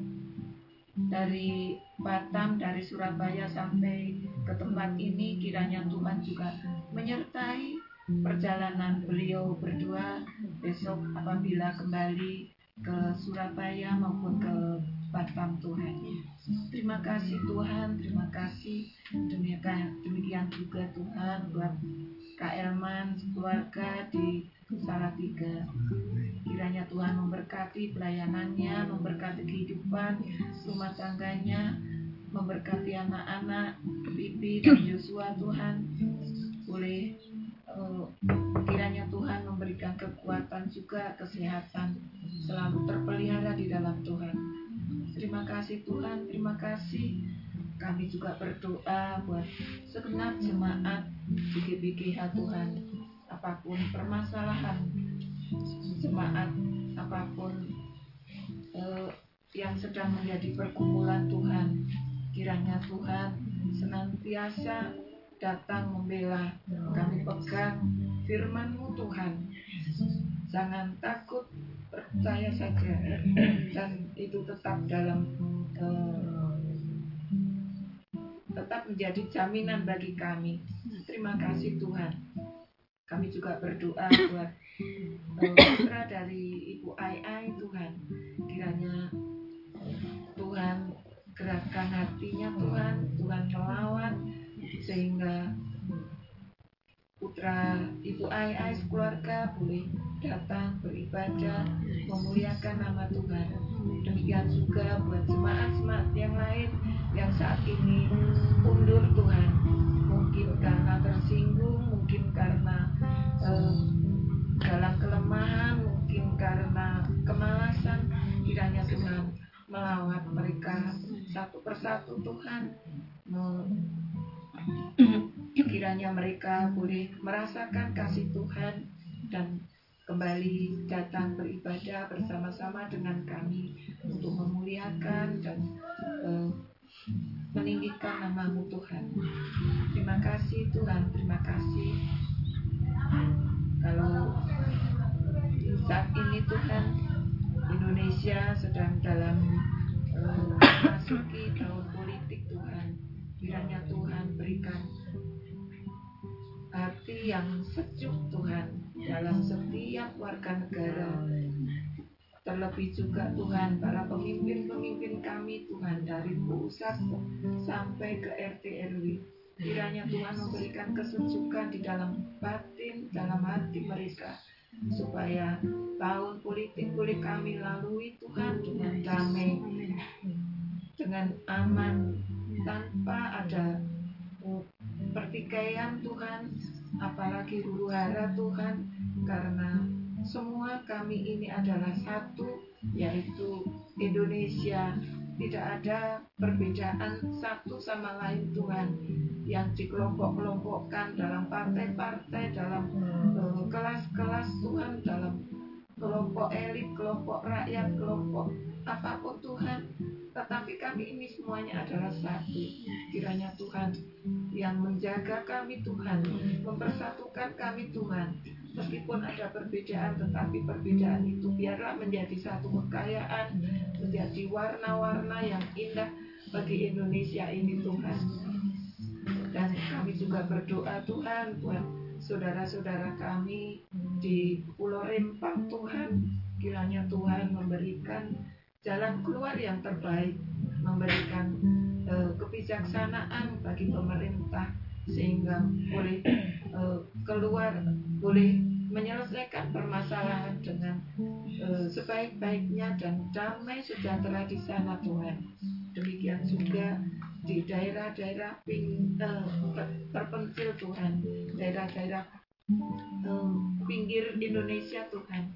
dari Batam dari Surabaya sampai ke tempat ini kiranya Tuhan juga menyertai perjalanan beliau berdua besok apabila kembali ke Surabaya maupun ke Batam Tuhan. Terima kasih Tuhan, terima kasih demikian demikian juga Tuhan buat Kak Elman keluarga di Salatiga. Kiranya Tuhan memberkati pelayanannya, memberkati kehidupan rumah tangganya, memberkati anak-anak Bibi dan Joshua Tuhan boleh uh, kiranya Tuhan memberikan kekuatan juga kesehatan selalu terpelihara di dalam Tuhan. Terima kasih Tuhan. Terima kasih. Kami juga berdoa buat segenap jemaat di GBGH Tuhan. Apa pun permasalahan jemaat apa pun uh, yang sedang menjadi pergumulan Tuhan kiranya Tuhan senantiasa datang membela. Kami pegang firman-Mu Tuhan. Jangan takut percaya saja. Dan itu tetap dalam uh, tetap menjadi jaminan bagi kami. Terima kasih Tuhan. Kami juga berdoa buat uh, putra dari Ibu Ai Ai Tuhan. Kiranya Tuhan gerakkan hatinya Tuhan. Tuhan melawan sehingga putra Ibu Ai keluarga boleh datang beribadah memuliakan nama Tuhan. Demikian juga buat jemaat-jemaat yang lain yang saat ini undur Tuhan. Mungkin karena tersinggung mungkin karena eh, dalam kelemahan mungkin karena kemalasan kiranya Tuhan melawat mereka satu persatu Tuhan kiranya mereka boleh merasakan kasih Tuhan dan kembali datang beribadah bersama-sama dengan kami untuk memuliakan dan uh, meninggikan namamu Tuhan. Terima kasih Tuhan. Terima kasih. Kalau saat ini Tuhan Indonesia sedang dalam uh, memasuki tahun kiranya Tuhan berikan hati yang sejuk Tuhan dalam setiap warga negara. Terlebih juga Tuhan para pemimpin-pemimpin kami Tuhan dari pusat sampai ke RT RW kiranya Tuhan memberikan kesejukan di dalam batin dalam hati mereka supaya tahun politik boleh kami lalui Tuhan dengan damai dengan aman tanpa ada pertikaian Tuhan. Apalagi huru hara Tuhan. Karena semua kami ini adalah satu yaitu Indonesia. Tidak ada perbedaan satu sama lain Tuhan yang dikelompok-kelompokkan dalam partai-partai dalam eh, kelas-kelas uh, Tuhan dalam kelompok elit, kelompok rakyat, kelompok apa pun Tuhan. Tetapi kami ini semuanya adalah satu. Kiranya Tuhan yang menjaga kami Tuhan mempersatukan kami Tuhan. Meskipun ada perbedaan tetapi perbedaan itu biarlah menjadi satu kekayaan menjadi warna-warna yang indah bagi Indonesia ini Tuhan. Dan kami juga berdoa Tuhan buat saudara-saudara kami di Pulau Rempang Tuhan kiranya Tuhan memberikan jalan keluar yang terbaik memberikan uh, kebijaksanaan bagi pemerintah sehingga boleh uh, keluar boleh menyelesaikan permasalahan dengan uh, sebaik-baiknya dan damai sejahtera di sana Tuhan. Demikian juga di daerah-daerah uh, terpencil Tuhan, daerah-daerah uh, pinggir Indonesia Tuhan,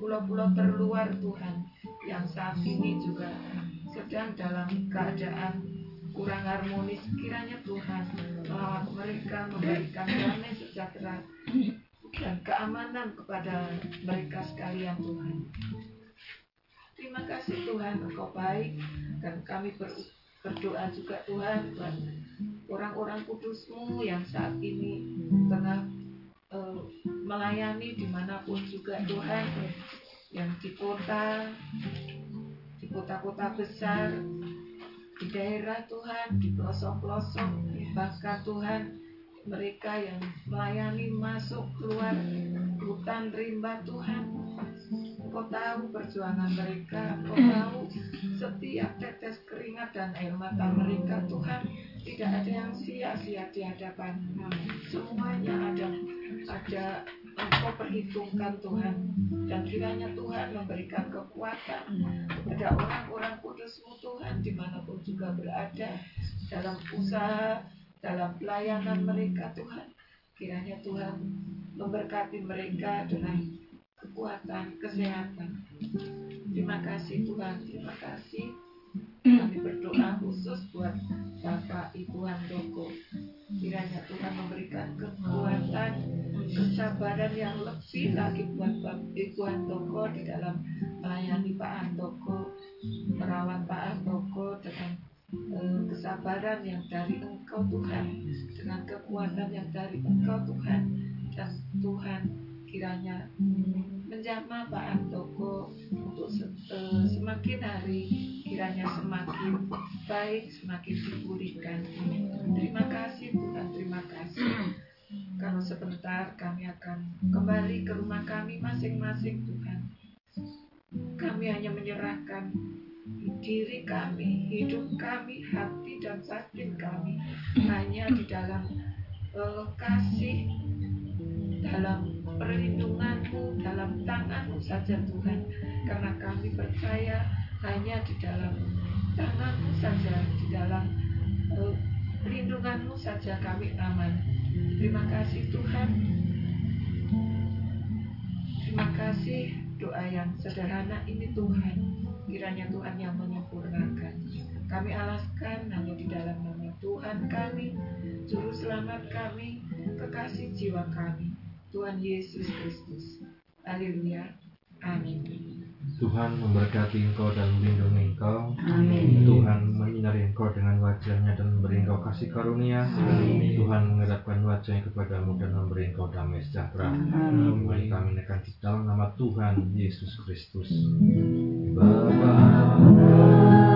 pulau-pulau terluar Tuhan yang saat ini juga sedang dalam keadaan kurang harmonis. Kiranya Tuhan melawat mereka memberikan damai sejahtera dan keamanan kepada mereka sekalian Tuhan. Terima kasih Tuhan, Engkau baik. Dan kami ber- berdoa juga Tuhan buat orang-orang kudusmu yang saat ini tengah eh, melayani di mana pun juga Tuhan yang di kota di kota-kota besar di daerah Tuhan di pelosok-pelosok bahkan Tuhan mereka yang melayani masuk keluar hutan rimba Tuhan Engkau tahu perjuangan mereka Engkau tahu setiap tetes keringat dan air mata mereka Tuhan. Tidak ada yang sia-sia di hadapan semuanya ada ada Engkau perhitungkan Tuhan. Dan kiranya Tuhan memberikan kekuatan kepada orang-orang kudusmu Tuhan di mana pun juga berada dalam usaha dalam pelayanan mereka Tuhan. Kiranya Tuhan memberkati mereka dengan kekuatan kesehatan. Terima kasih Tuhan. Terima kasih. Kami berdoa khusus buat Bapak Ibu Handoko. Kiranya Tuhan memberikan kekuatan kesabaran yang lebih lagi buat Bapak Ibu Handoko di dalam melayani Pak Handoko merawat Pak Handoko dengan eh, kesabaran yang dari Engkau Tuhan. Dengan kekuatan yang dari Engkau Tuhan. Dan Tuhan kiranya menjamah Pak Andoko untuk eh, semakin hari kiranya semakin baik semakin dipulihkan. Terima kasih Tuhan terima kasih. Kalau sebentar kami akan kembali ke rumah kami masing-masing Tuhan. Kami hanya menyerahkan diri kami, hidup kami, hati dan batin kami hanya di dalam eh, kasih, dalam perlindunganmu, dalam tanganmu saja Tuhan. Karena kami percaya hanya di dalam tanganmu saja, di dalam eh, perlindunganmu saja kami aman. Terima kasih Tuhan. Terima kasih doa yang sederhana ini Tuhan. Kiranya Tuhan yang menyempurnakan. Kami alaskan hanya di dalam nama Tuhan kami, Juru Selamat kami, kekasih jiwa kami, Tuhan Yesus Kristus. Haleluya. Amin. Tuhan memberkati engkau dan melindungi engkau. Amin. Tuhan menyinari engkau dengan wajahnya dan memberi engkau kasih karunia. Amin. Tuhan menghadapkan wajahnya kepadamu dan memberi engkau damai sejahtera. Amin. Mari kami menaikkan di dalam nama Tuhan Yesus Kristus. Bapa